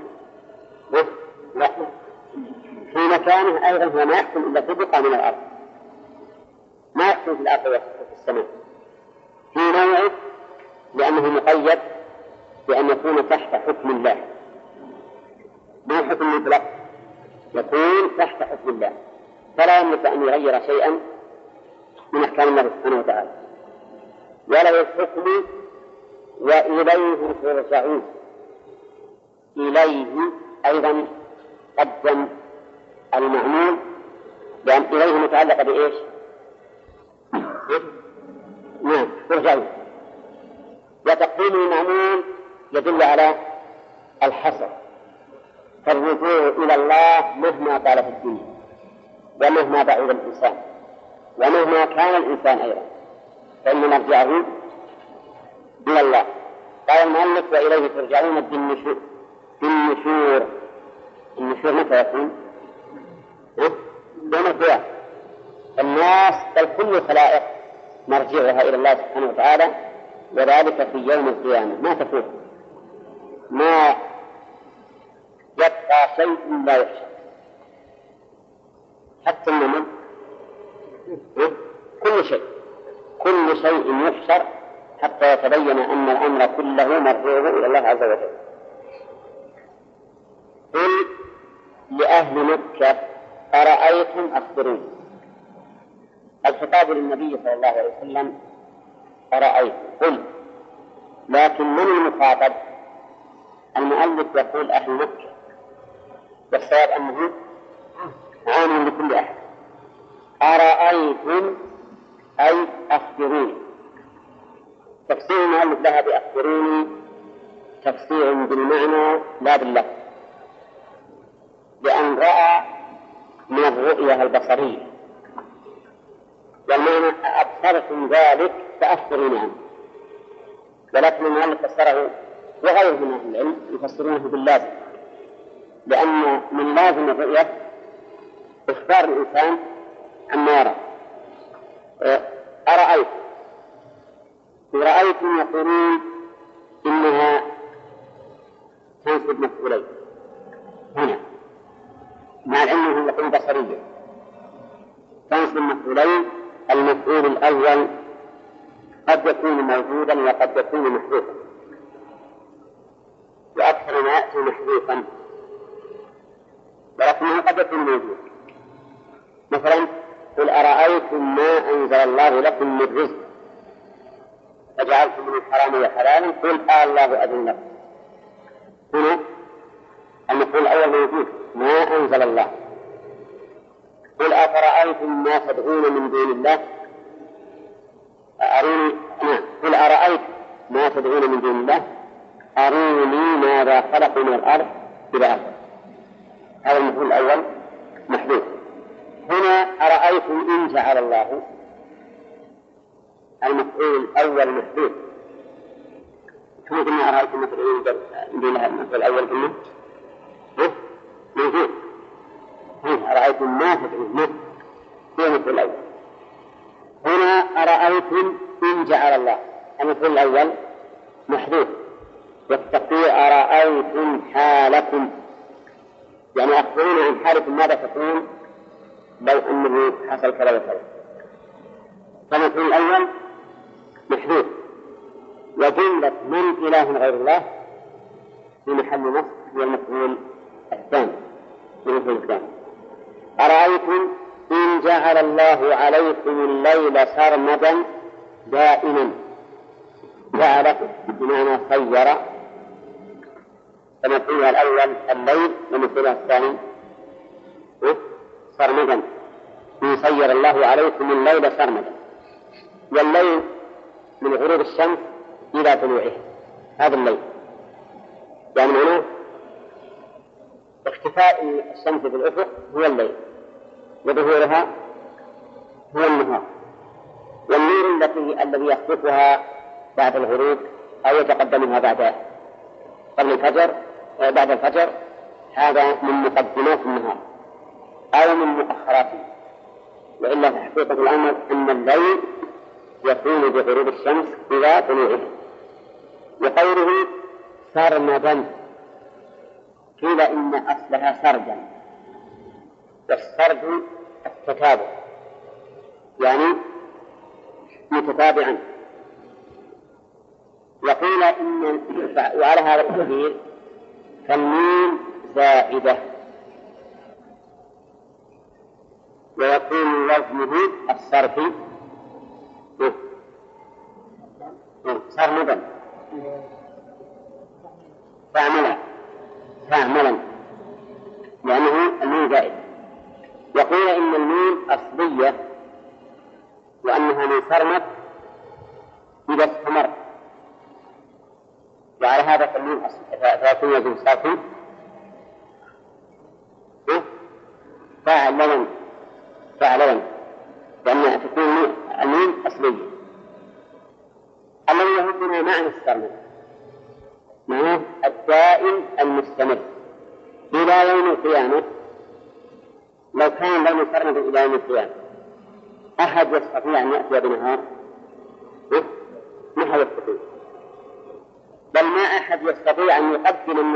Speaker 1: لا في مكانه أيضا هو ما يحكم إلا في بقعة من الأرض ما يحكم في الأرض وفي السماء في نوعه لأنه مقيد بأن يكون تحت حكم الله ما حكم مطلق يكون تحت حكم الله فلا يملك أن يغير شيئا من أحكام الله سبحانه وتعالى ولو الحكم وإليه ترجعون إليه أيضا قدم المعمول لأن إليه متعلقة بإيش؟ نعم ترجعون وتقديم المعمول يدل على الحصر فالرجوع إلى الله مهما طالت الدنيا ومهما بعيد الإنسان ومهما كان الإنسان أيضا فإن مرجعه إلى الله قال المؤلف وإليه ترجعون بالنشور بالنشور النشور متى يكون؟ يوم إيه؟ القيامة الناس بل كل الخلائق مرجعها إلى الله سبحانه وتعالى وذلك في يوم القيامة ما تفوت ما يبقى شيء لا يحصى حتى النمل كل شيء كل شيء يحشر حتى يتبين أن الأمر كله مرجوع إلى الله عز وجل قل لأهل مكة أرأيتم أخبروني الخطاب للنبي صلى الله عليه وسلم أرأيت قل لكن من المخاطب المؤلف يقول أهل مكة والصواب أنه عام لكل أحد أرأيتم أي أخبروني تفسير المؤلف لها بأخبروني تفسير بالمعنى لا باللفظ لأن رأى من الرؤية البصرية والمعنى أبصرتم ذلك فأخبروني عنه ولكن المؤلف فسره وغيره من أهل العلم يفسرونه باللازم لأن من لازم الرؤية إخبار الإنسان عما يرى أه، أرأيت رأيتم يقولون إنها تنسب مفعولين هنا مع العلم أنهم يقولون بصريا تنسب مفعولين المفعول الأول قد يكون موجودا وقد يكون محذوفا وأكثر ما يأتي محذوفا ولكنه قد يكون موجودا مثلا قل أرأيتم ما أنزل الله لكم من رزق فجعلتم من الحرام وحلالا قل آه الله أذن لكم هنا المفعول الأول موجود ما أنزل الله قل أفرأيتم ما تدعون من دون الله أروني نعم قل أرأيت ما تدعون من دون الله أروني ماذا خلقوا من الأرض إلى آخره هذا المفعول الأول محدود هنا أرأيتم إن جعل الله المفعول أول مفعول كما قلنا أرأيتم مفعول بلا المفعول الأول قلنا إيه؟ موجود إيه؟ أرأيتم ما تدعون مفعول هو المفعول الأول هنا أرأيتم إن جعل الله المفعول الأول محذوف والتقدير أرأيتم حالكم يعني أخبرونا عن حالكم ماذا تكون بل انه حصل كذا وكذا فالمفهوم الاول محذوف وجملة من إله غير الله في محل نصب هي المفعول الثاني في المفهوم الثاني أرأيتم إن جعل الله عليكم الليل سرمدا دائما جعل بمعنى خير فمفهومها الأول الليل ومفهومها الثاني سرمدا إن سير الله عليكم الليل سرمدا والليل من غروب الشمس إلى طلوعها هذا الليل يعني معناه اختفاء الشمس في الأفق هو الليل وظهورها هو النهار والنور التي الذي يخطفها بعد الغروب أو يتقدمها بعد قبل الفجر بعد الفجر هذا من مقدمات النهار أو من مؤخراته وإلا في حقيقة الأمر أن الليل يكون بغروب الشمس إلى طلوعه وقوله سرمدا قيل إن أصلها سردا والسرد التتابع يعني متتابعا وقيل إن وعلى هذا التقدير فالنون زائدة ويكون وزنه الصرفي صرمدا فعملا فعملا لأنه النون زائد يقول إن النون أصلية وأنها من صرمت إذا استمر وعلى هذا أصلية فيكون وزن صافي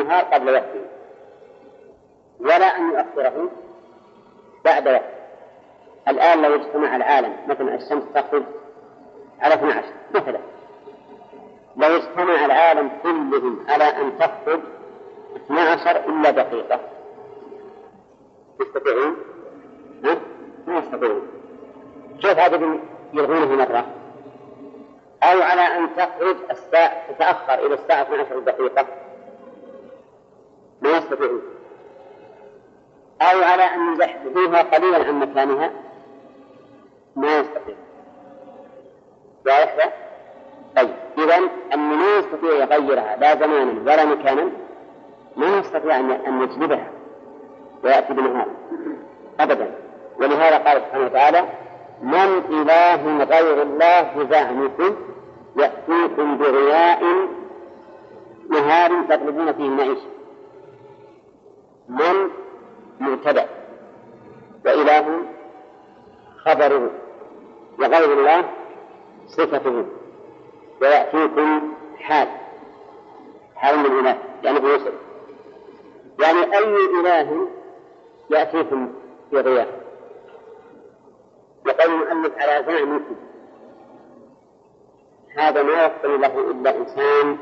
Speaker 1: النهار قبل وقته ولا أن يؤخره بعد وقته الآن لو اجتمع العالم مثلا الشمس تخرج على 12 مثلا لو اجتمع العالم كلهم على أن تخرج 12 إلا دقيقة يستطيعون؟ ما يستطيعون كيف هذا يلغونه مرة؟ أو على أن تخرج الساعة تتأخر إلى الساعة 12 دقيقة ما يستطيعون أو على أن يزحزحوها قليلا عن مكانها ما يستطيع واضح طيب إذا أن ما يستطيع يغيرها لا زمانا ولا مكانا ما يستطيع أن أن يجلبها ويأتي بنهار أبدا ولهذا قال سبحانه وتعالى من إله غير الله بزعمكم يأتيكم بغياء نهار تطلبون فيه المعيشة من مبتدأ وإله خبره وغير الله صفته ويأتيكم حال حال من إله يعني بوصف يعني أي إله يأتيكم في غياب وقال المؤلف على زعمكم هذا ما يقبل له إلا إنسان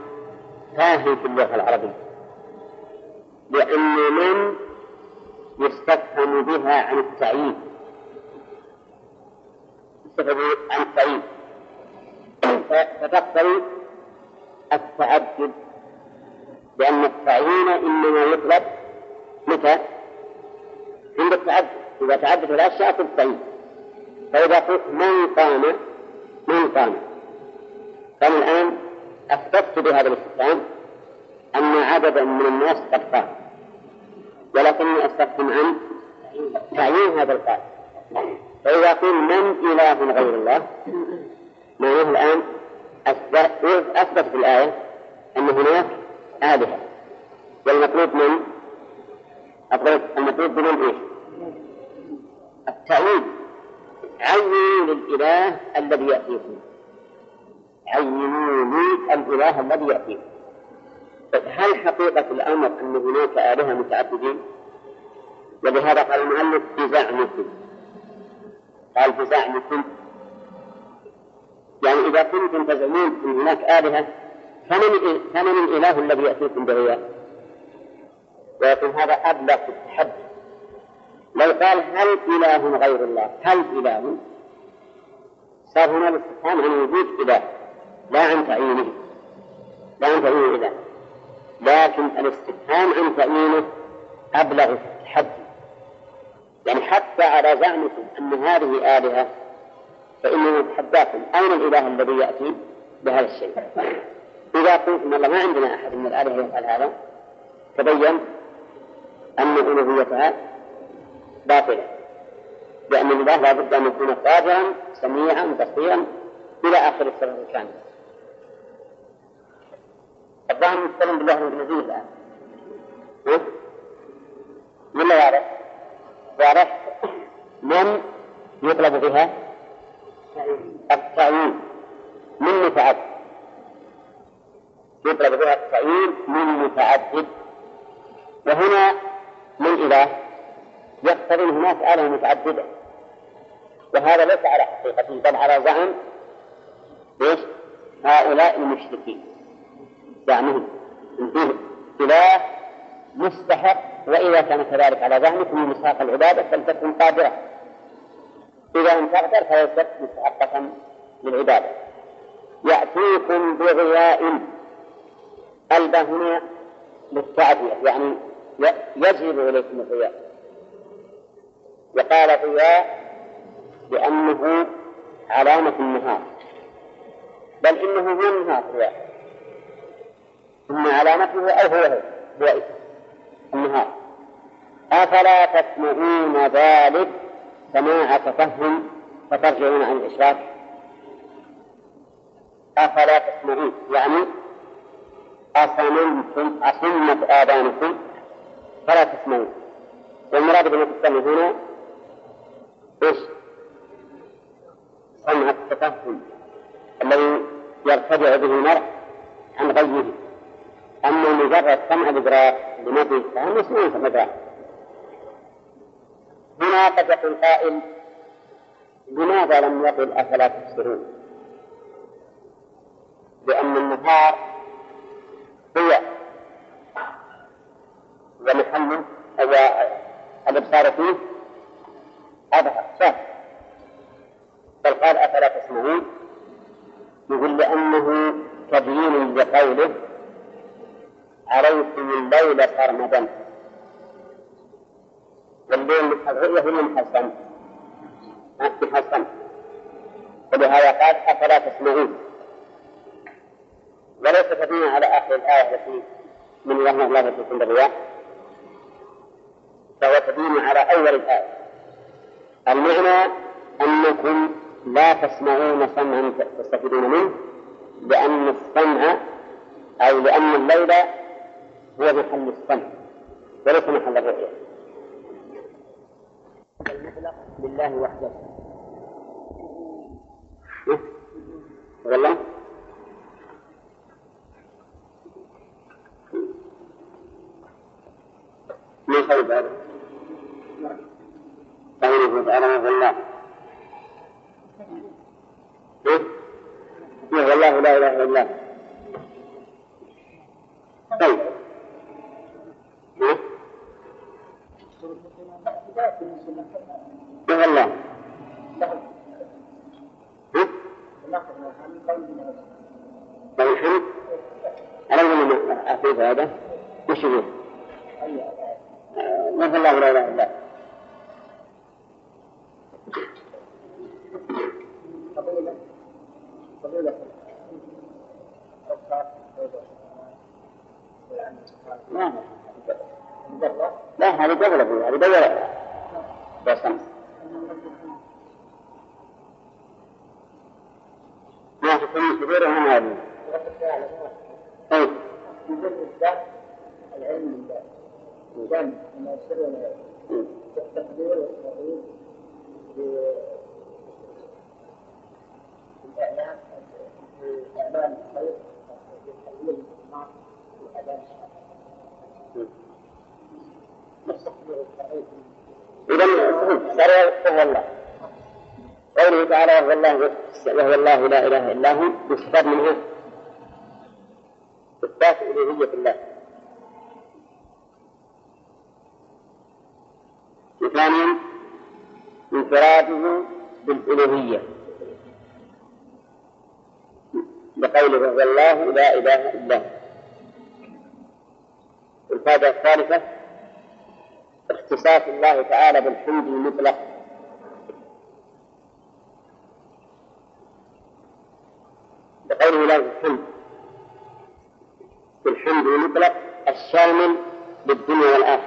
Speaker 1: فاهم في اللغة العربية لأن من يستفهم بها عن التعيين يستفهم عن التعيين فتقتضي التعدد لأن التعيين إنما يطلب متى؟ عند التعدد إذا تعدد الأشياء في التعيين فإذا قلت من قام من قام فأنا الآن أثبت بهذا الاستفهام أن عددا من الناس قد قام ولكني استفهم عن تعيين هذا القائد فإذا قيل من إله غير الله معناه الآن أثبت, في الآية أن هناك آلهة والمطلوب من المطلوب من إيش؟ التعيين عينوا للإله الذي يأتيكم عينوا لي الإله الذي يأتيكم طيب هل حقيقة الأمر أن هناك آلهة متعددين؟ ولهذا قال المؤلف مسلم قال مسلم يعني إذا كنتم تزعمون أن هناك آلهة فمن فمن الإله الذي يأتيكم بغياب؟ ولكن هذا أبلغ في التحدي لو قال هل إله غير الله؟ هل إله؟ صار هنا الاستفهام عن وجود إله لا عن تعيينه لا عن تعيين إله لكن الاستفهام عن تأويله أبلغ حد يعني حتى على زعمكم أن هذه آلهة فإنه يتحداكم أين الإله الذي يأتي بهذا الشيء إذا قلتم الله ما عندنا أحد من الآلهة يفعل هذا تبين أن ألوهيتها باطلة لأن الإله لابد أن يكون قادرا سميعا بصيرا إلى آخر السبب الكاملة الظاهر مستلم بالله الإنجليزية الآن ولا إيه؟ يعرف؟ يعرف من يطلب بها التعيين من متعدد يطلب بها التعيين من متعدد وهنا من إله يقتضي هناك آلة متعددة وهذا ليس على حقيقته بل على زعم ايش؟ هؤلاء المشركين زعمه فيه اله مستحق وإذا كان كذلك على من مساق العبادة فلتكن قادرة إذا لم تقدر فليست مستحقة للعبادة يأتيكم بغياء ألبى هنا للتعبية يعني يجلب إليكم الغياء وقال غياء لأنه علامة النهار بل إنه هو النهار الرياء يعني. أما علامته أو هو هو النهار أفلا تسمعون ذلك سماع تفهم فترجعون عن الإشراك أفلا تسمعون يعني أصممتم أصمت آذانكم فلا تسمعون والمراد بما تسمع هنا إيش؟ سمع التفهم الذي يرتدع به المرء عن غيره أما مجرد سمع الإدراك لما فيه مسموع سمع الإدراك هنا قد يقول قائل لماذا لم يقل أفلا تبصرون؟ لأن النهار هو ومحمد in the reaction. وهو الله قوله تعالى وهو الله وهو الله لا اله الا هو يستفاد منه اثبات الوهيه الله وثانيا انفراده بالالوهيه بقوله وهو الله لا اله الا هو الفائده الثالثه اختصاص الله تعالى بالحمد المطلق لله الحمد بالحمد يطلق الشامل بالدنيا والآخرة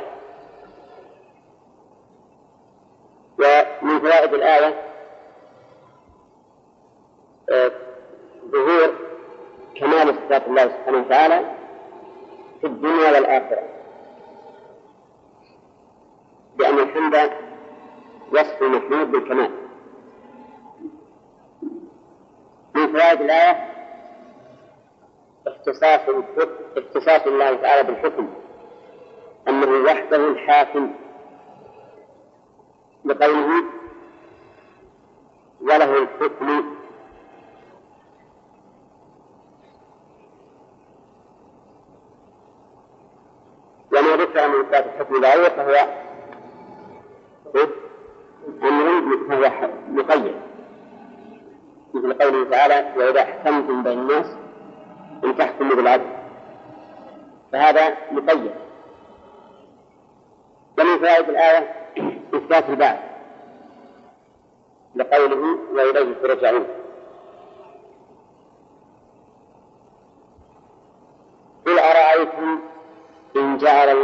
Speaker 1: ذلك إيه؟ فهو أمر فهو مقيد مثل قوله تعالى وإذا أحكمتم بين الناس أن تحكموا بالعدل فهذا مقيد ومن فوائد الآية إثبات الباب لقوله وإليه ترجعون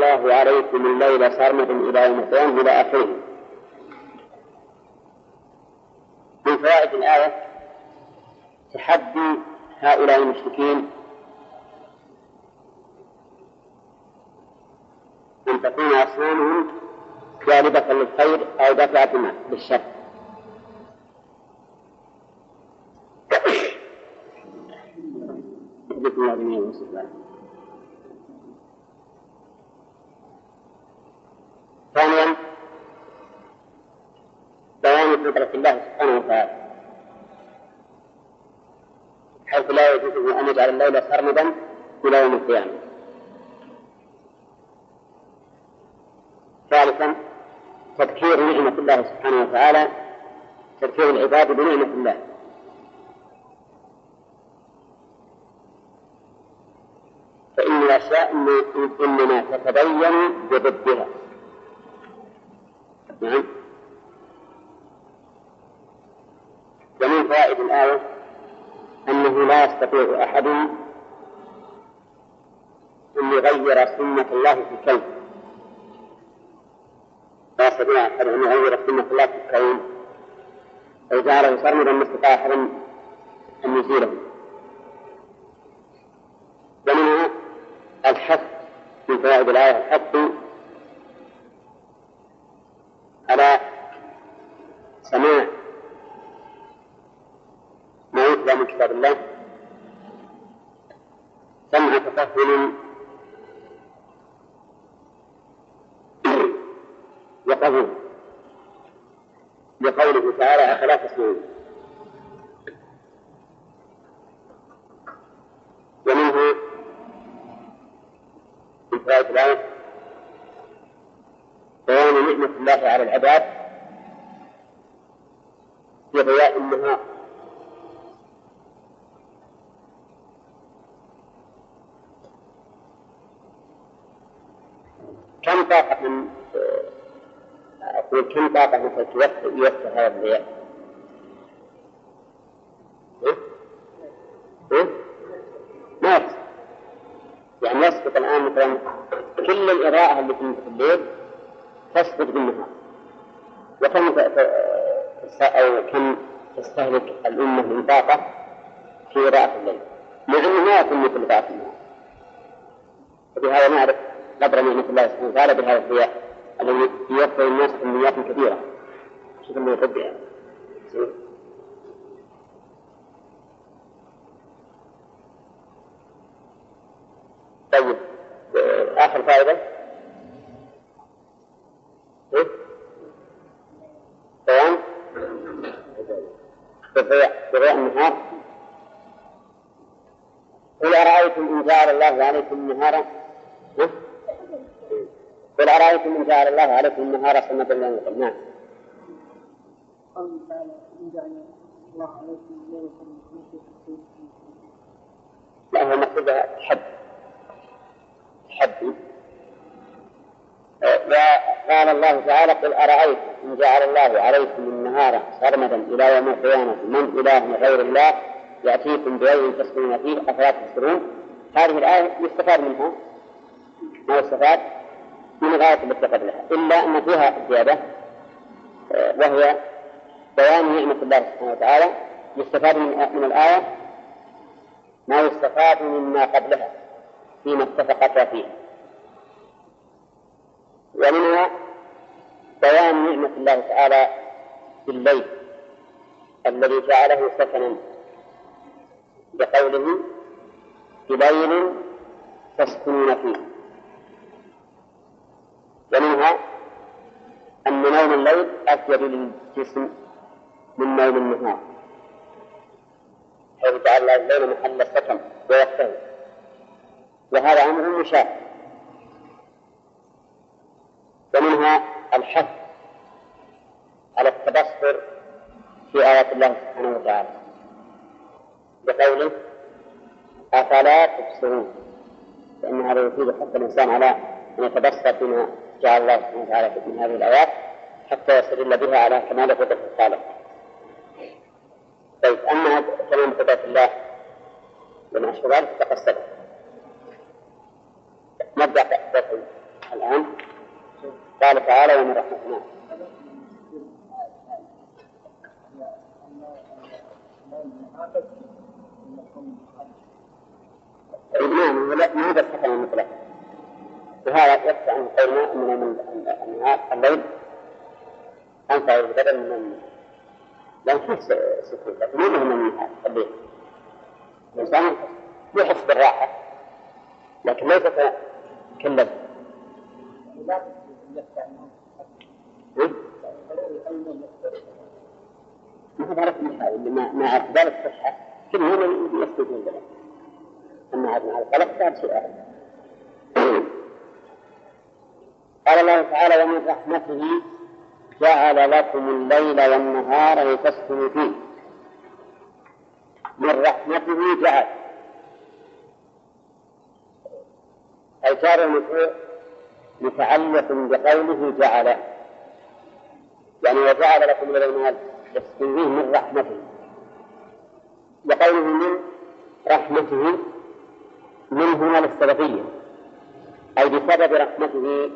Speaker 1: الله عليكم الليل سرمدا إلى يوم القيامة إلى آخره من فوائد الآية تحدي هؤلاء المشركين أن تكون أصنامهم جالبة للخير أو دفعة للشر جزاكم الله لا يجوزه أن يجعل الليل سرمدا إلى يوم القيامة ثالثا تذكير نعمة الله سبحانه وتعالى تذكير العباد بنعمة الله فإن الأشياء إنما تتبين بضدها نعم يستطيع أحد أن يغير سنة الله في الكون لا يستطيع أحد أن يغير سنة الله في الكون أو جعله صرمدا ما استطاع أحد أن يزيله ومنه الحث من فوائد الآية الحث يقول يفتح هذا البيع إيه؟ إيه؟ ما يسقط يعني يسقط الآن مثلا كل الإضاءة اللي في الليل تسقط بالنهار وكم أو كم تستهلك الأمة من طاقة في إضاءة الليل مع أنه ما يكون مثل إضاءة النهار وبهذا نعرف قدر نعمة الله سبحانه وتعالى قوله تعالى إن جعل الله عليكم ليلة من الحسين لا هو مقصودها تحدي تحدي قال الله تعالى قل ارايت إن جعل الله عليكم النهار سرمدا إلى يوم القيامة من إله غير الله يأتيكم بيوم تسكنون فيه أفلا تبصرون هذه الآية يستفاد منها ما يستفاد من غاية ما لها إلا أن فيها زيادة آه، وهي بيان نعمة الله سبحانه وتعالى يستفاد من من الآية ما يستفاد مما قبلها فيما اتفقتا فيه ومنها بيان نعمة الله تعالى في الليل الذي جعله سكنا بقوله في ليل تسكنون فيه ومنها أن نوم الليل أفيد للجسم من ميل النهار حيث جعل الليل محل السكن ويقتل وهذا أمر مشاهد ومنها الحث على التبصر في آيات الله سبحانه وتعالى بقوله أفلا تبصرون فإن هذا يفيد حتى الإنسان على أن يتبصر فيما جعل الله سبحانه وتعالى في هذه الآيات حتى يستدل بها على كمال قدرة الخالق طيب أما كلام صفات الله لما أشبه فقد سبق نبدأ الآن قال تعالى ومن رحمتنا نعم ما هذا الحكم المطلق وهذا يكفي عن قولنا من الليل أنفع البدن من النهار لو فيه سكوت لكن ما من منها الإنسان يحس بالراحة لكن ليس كاللذة ما هذا مثال اللي ما ما عرف ذلك كل هذا من يسكت من ذلك أما هذا مع القلق صار سؤال قال الله تعالى ومن رحمته جعل لكم الليل والنهار لتسكنوا فيه من رحمته جعل أي جار متعلق بقوله جعل يعني وجعل لكم الليل والنهار لتسكنوا فيه من رحمته وقوله من رحمته من هنا للسببية أي بسبب رحمته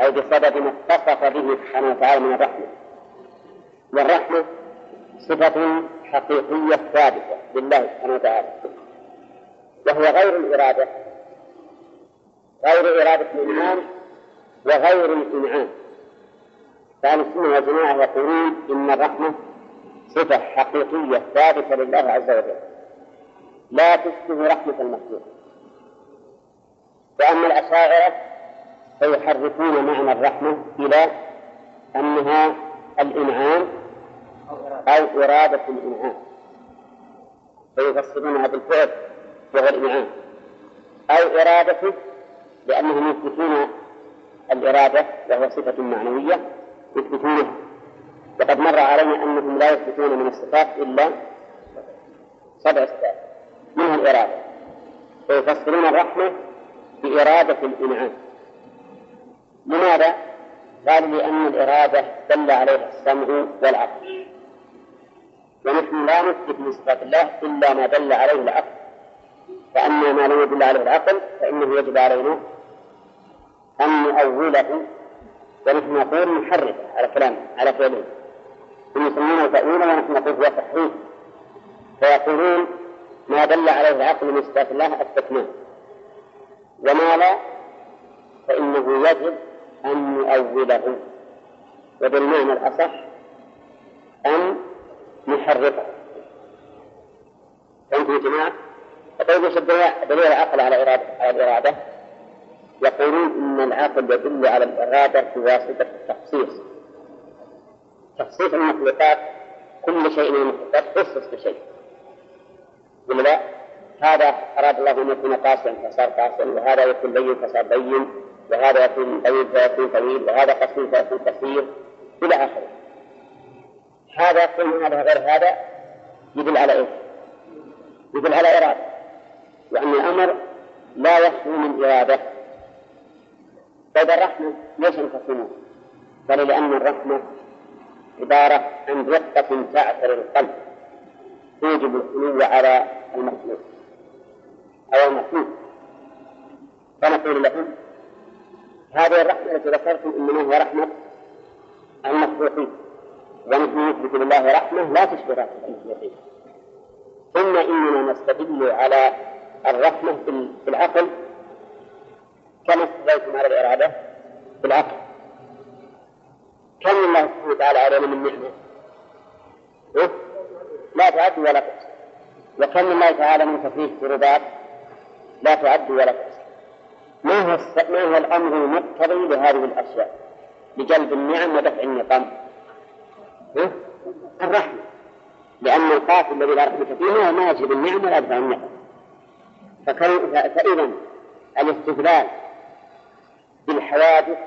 Speaker 1: أي بسبب ما اتصف به سبحانه وتعالى من الرحمة والرحمة صفة حقيقية ثابتة لله سبحانه وتعالى وهو غير الإرادة غير إرادة الإنعام وغير الإنعام فأهل السنة والجماعة يقولون إن الرحمة صفة حقيقية ثابتة لله عز وجل لا تشبه رحمة المخلوق وأما الأشاعرة فيحرفون معنى الرحمة إلى أنها الإنعام أو إرادة الإنعام فيفسرونها بالفعل وهو الإنعام أو إرادته لأنهم يثبتون الإرادة وهو صفة معنوية يثبتونها وقد مر علينا أنهم لا يثبتون من الصفات إلا سبع صفات منها الإرادة فيفسرون الرحمة بإرادة الإنعام لماذا؟ قال لأن الإرادة دل عليها السمع والعقل ونحن لا نثبت من صفات الله إلا ما دل عليه العقل فأما ما لم يدل عليه العقل فإنه يجب علينا أن نؤوله ونحن نقول نحرفه على كلام على فعله هم يسمونه تأويلا ونحن نقول هو تحريف فيقولون ما دل عليه العقل من صفات الله التكليف وما لا فإنه يجب أن نؤوله وبالمعنى الأصح أن نحرقه فهمت يا جماعة؟ فقد وش دليل العقل على إرادة على الإرادة؟ يقولون إن العقل يدل على الإرادة بواسطة التخصيص تخصيص المخلوقات كل شيء من المخلوقات خصص بشيء ولا هذا أراد الله أن يكون قاسيا فصار قاسيا وهذا يكون بين فصار بين وهذا يكون طويل فيكون طويل وهذا قصير فيكون قصير إلى آخره هذا كل هذا غير هذا يدل على إيه؟ يدل على إرادة وأن الأمر لا يخلو من إرادة طيب الرحمة ليش انقسموا؟ بل لأن الرحمة عبارة عن رقة تعثر القلب توجب الخلو على المخلوق أو المخلوق فنقول لهم هذه الرحمة التي ذكرتم إنما هي رحمة المخلوقين ونحن نثبت لله رحمة لا تشبه رحمة المخلوقين ثم إننا نستدل على الرحمة بالعقل كما استدلتم على الإرادة بالعقل كم الله سبحانه وتعالى علينا من نعمة لا تعد ولا تحصى وكم الله تعالى من تفريج كربات لا تعد ولا تحصى ما هو ما هو الأمر المقتضي لهذه الأشياء لجلب النعم ودفع النقم الرحمة لأن القاتل الذي لا رحمة فيه هو ما يجلب النعم ولا يدفع النقم فإذا الاستدلال بالحوادث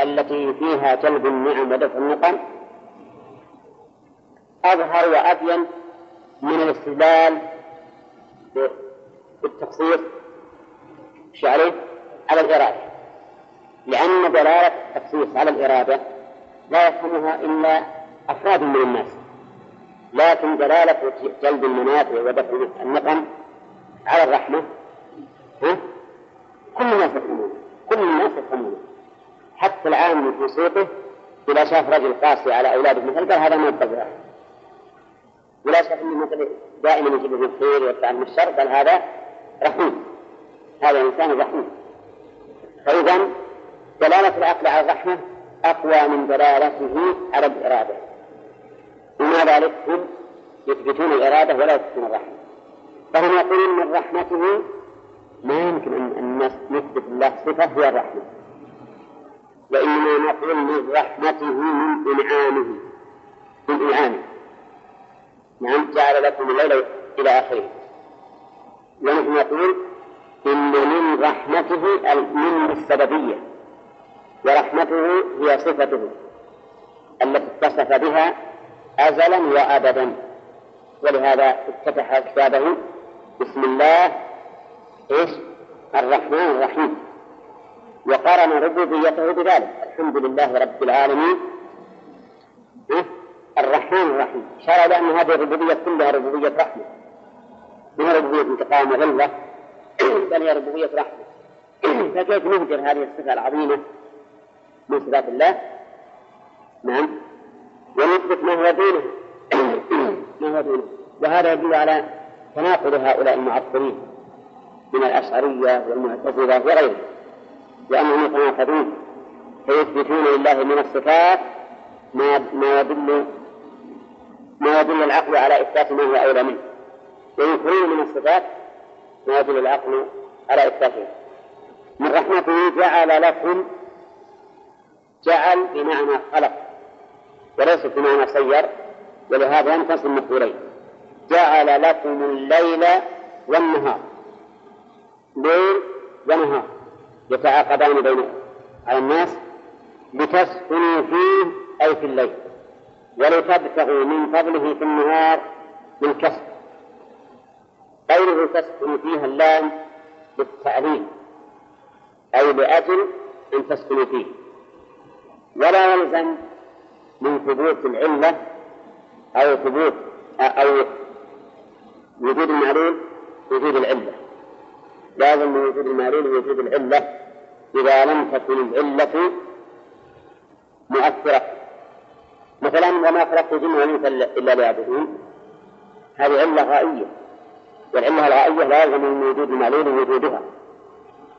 Speaker 1: التي فيها جلب النعم ودفع النقم أظهر وأبين من الاستدلال بالتقصير شعره على الإرادة لأن دلالة التخصيص على الإرادة لا يفهمها إلا أفراد من الناس لكن دلالة جلب المنافع ودفع النقم على الرحمة ها؟ كل الناس يفهمونه كل الناس يفهمونه حتى العام في سوقه إذا شاف رجل قاسي على أولاده مثل قال هذا ما يبقى ولا شاف أنه مثل دائما يجيب الخير ويدفع الشر قال هذا رحيم هذا إنسان رحيم فإذا دلالة العقل على الرحمة أقوى من دلالته على الإرادة وما ذلك هم يثبتون الإرادة ولا يثبتون الرحمة فهم يقولون من رحمته ما يمكن أن نثبت الله صفة هي الرحمة وإنما نقول من رحمته من إنعامه من إنعامه نعم جعل لكم الليل إلى آخره ونحن نقول إن من رحمته من السببية ورحمته هي صفته التي اتصف بها أزلا وأبدا ولهذا افتتح كتابه بسم الله ايش الرحمن الرحيم وقرن ربوبيته بذلك الحمد لله رب العالمين إيه؟ الرحمن الرحيم شرع بأن هذه الربوبية كلها ربوبية رحمة من ربوبية انتقام وغلة بل هي ربوبية رحمة فكيف نهجر هذه الصفة العظيمة من صفات الله نعم ونثبت ما هو دونه ما هو دونه وهذا يدل على تناقض هؤلاء المعطلين من الأشعرية والمعتزلة وغيرهم لأنهم يتناقضون فيثبتون لله من الصفات ما ما يدل ما يدل العقل على إثبات ما هو أولى منه وينكرون من الصفات ما يدل العقل على إثباته من رحمته جعل لكم جعل بمعنى خلق وليس بمعنى سير ولهذا ينقسم المفعولين جعل لكم الليل والنهار ليل ونهار يتعاقبان بين على الناس لتسكنوا فيه أي في الليل ولتبتغوا من فضله في النهار بالكسب قوله تسكن فيها اللام للتعليم أي لأجل أن تسكن فيه ولا يلزم من ثبوت العلة أو ثبوت أو وجود المعلول وجود العلة لازم من وجود المعلول وجود العلة إذا لم تكن العلة مؤثرة مثلا وما خلقت جنة إلا ليعبدون هذه علة غائية والعلة يعني الغائية لا يلزم من وجود المعلول وجودها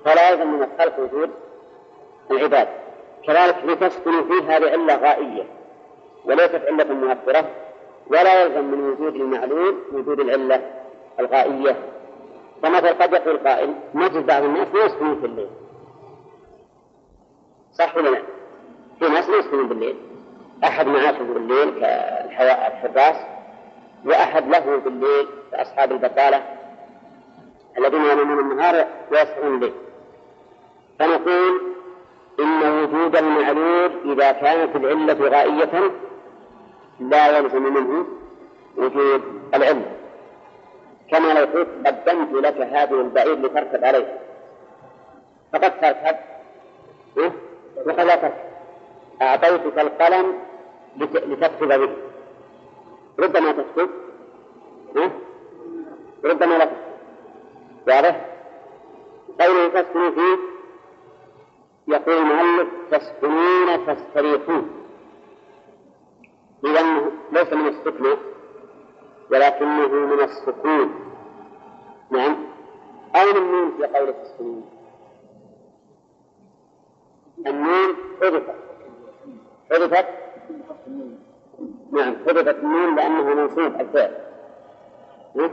Speaker 1: فلا يلزم من الخلق وجود العباد كذلك لتسكن فيها لعلة غائية وليست علة مؤثرة ولا يلزم من وجود المعلول وجود العلة الغائية فمثلا قد يقول قائل نجد بعض الناس لا يسكنون في الليل صح ولا لا؟ في ناس لا يسكنون بالليل أحد معاشه بالليل كالحراس وأحد له بالليل أصحاب البقالة الذين ينامون النهار ويصحون الليل فنقول إن وجود المعلول إذا كانت العلة غائية لا يلزم منه وجود العلم كما لو قلت قدمت لك هذه البعير لتركب عليه فقد تركب وقد لا تركب أعطيتك القلم لتكتب به ربما تسكت ها؟ ربما لا تسكت واضح؟ قوله تسكنوا فيه يقول المؤلف تسكنون تستريحون إذا ليس من السكنة ولكنه من السكون نعم أين النون في قول تسكنون النون حذفت حذفت نعم حذفت النون لأنها منصوب الفعل نعم.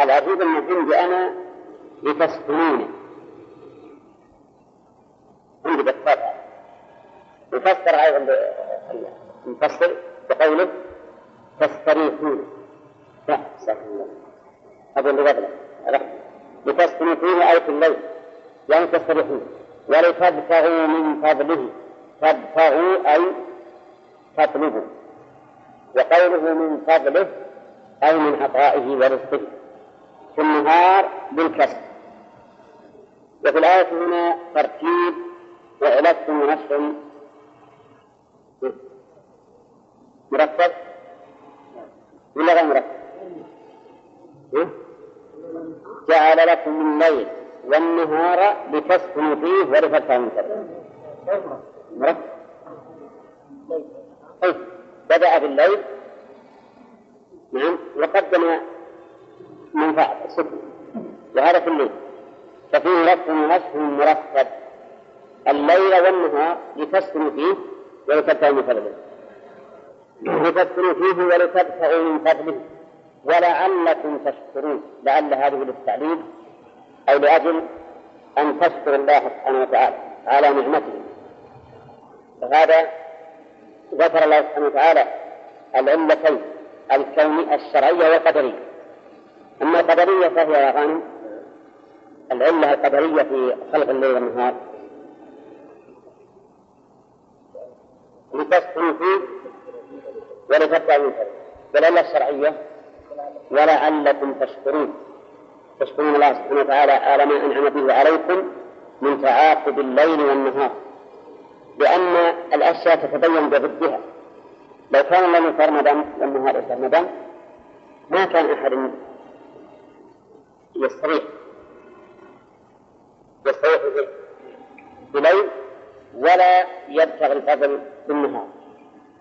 Speaker 1: العجيب أن عندي أنا لتسكنون عندي بالطبع يفسر أيضا المفسر بقوله تستريحون لا أقول لقبله لتسكنوا فيه أي في الليل يعني تستريحون ولتبتغوا من فضله تبتغوا أي فضله وقوله من فضله أي من عطائه ورزقه في النهار بالكسب وفي الآية هنا ترتيب وعلاج ونشر مرتب ولا غير مرتب؟ جعل لكم الليل والنهار لتسكنوا فيه ولتفهموا من مرتب طيب بدأ بالليل نعم وقدم منفعة الصبح وهذا في الليل ففيه رفع نفس مرتب الليل والنهار لتسكنوا فيه ولتبتغوا من فضله لتسكنوا فيه ولتبتغوا من فضله ولعلكم تشكرون لعل هذه للتعليل أو لأجل أن تشكر الله سبحانه وتعالى على نعمته فهذا ذكر الله سبحانه وتعالى العلتين الكون الشرعية والقدرية أما القدرية فهي يا غانم العلة القدرية في خلق الليل والنهار لتسكن فيه ولتبتغوا فيه والعلة الشرعية ولعلكم تشكرون تشكرون الله سبحانه وتعالى على ما أنعم به عليكم من تعاقب الليل والنهار لأن الأشياء تتبين بضدها لو كان الذي في رمضان لما هذا في ما كان أحد يستريح يستريح الليل ولا يبتغي الفضل بالنهار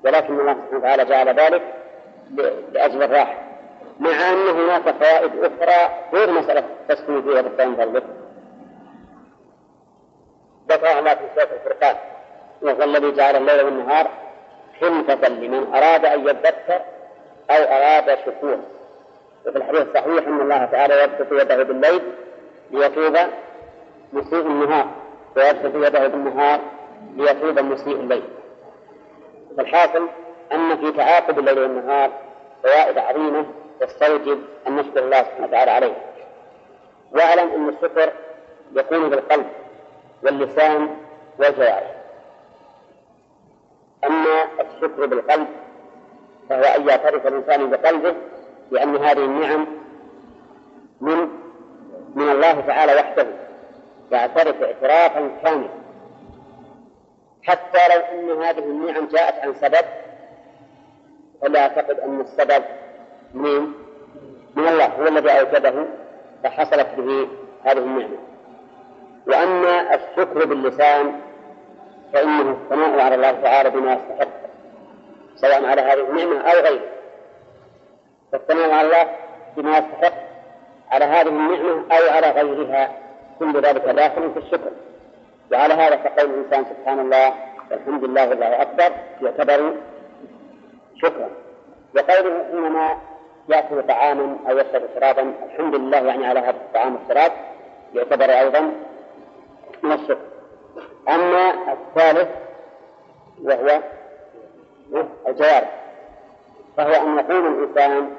Speaker 1: ولكن الله سبحانه وتعالى جعل ذلك لأجل الراحة مع أن هناك فوائد أخرى غير مسألة تسمية فيها بالثاني ذلك ذكرها الله في سورة الفرقان وهو الذي جعل الليل والنهار خلفة لمن أراد أن يذكر أو أراد شكورا وفي الحديث الصحيح أن الله تعالى يبسط يده بالليل ليتوب مسيء النهار ويبسط يده بالنهار ليتوب مسيء الليل فالحاصل أن في تعاقب الليل والنهار فوائد عظيمة يستوجب أن نشكر الله سبحانه وتعالى عليه واعلم أن الشكر يكون بالقلب واللسان والجوارح أما الشكر بالقلب فهو أن يعترف الإنسان بقلبه بأن هذه النعم من من الله تعالى وحده يعترف اعترافا كاملا حتى لو أن هذه النعم جاءت عن سبب فلا أعتقد أن السبب من من الله هو الذي أوجده فحصلت به هذه النعمة وأما الشكر باللسان فإنه الثناء على الله تعالى بما يستحق سواء على هذه النعمة أو غيرها فالثناء على الله بما يستحق على هذه النعمة أو على غيرها كل ذلك داخل في الشكر وعلى هذا فقول الإنسان سبحان الله والحمد لله والله أكبر يعتبر شكرا وقوله إنما يأكل طعاما أو يشرب شرابا الحمد لله يعني على هذا الطعام والشراب يعتبر أيضا من الشكر أما الثالث وهو الجوارح فهو أن يقوم الإنسان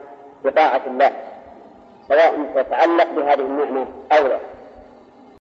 Speaker 1: بطاعة الله سواء تتعلق بهذه النعمة أو لا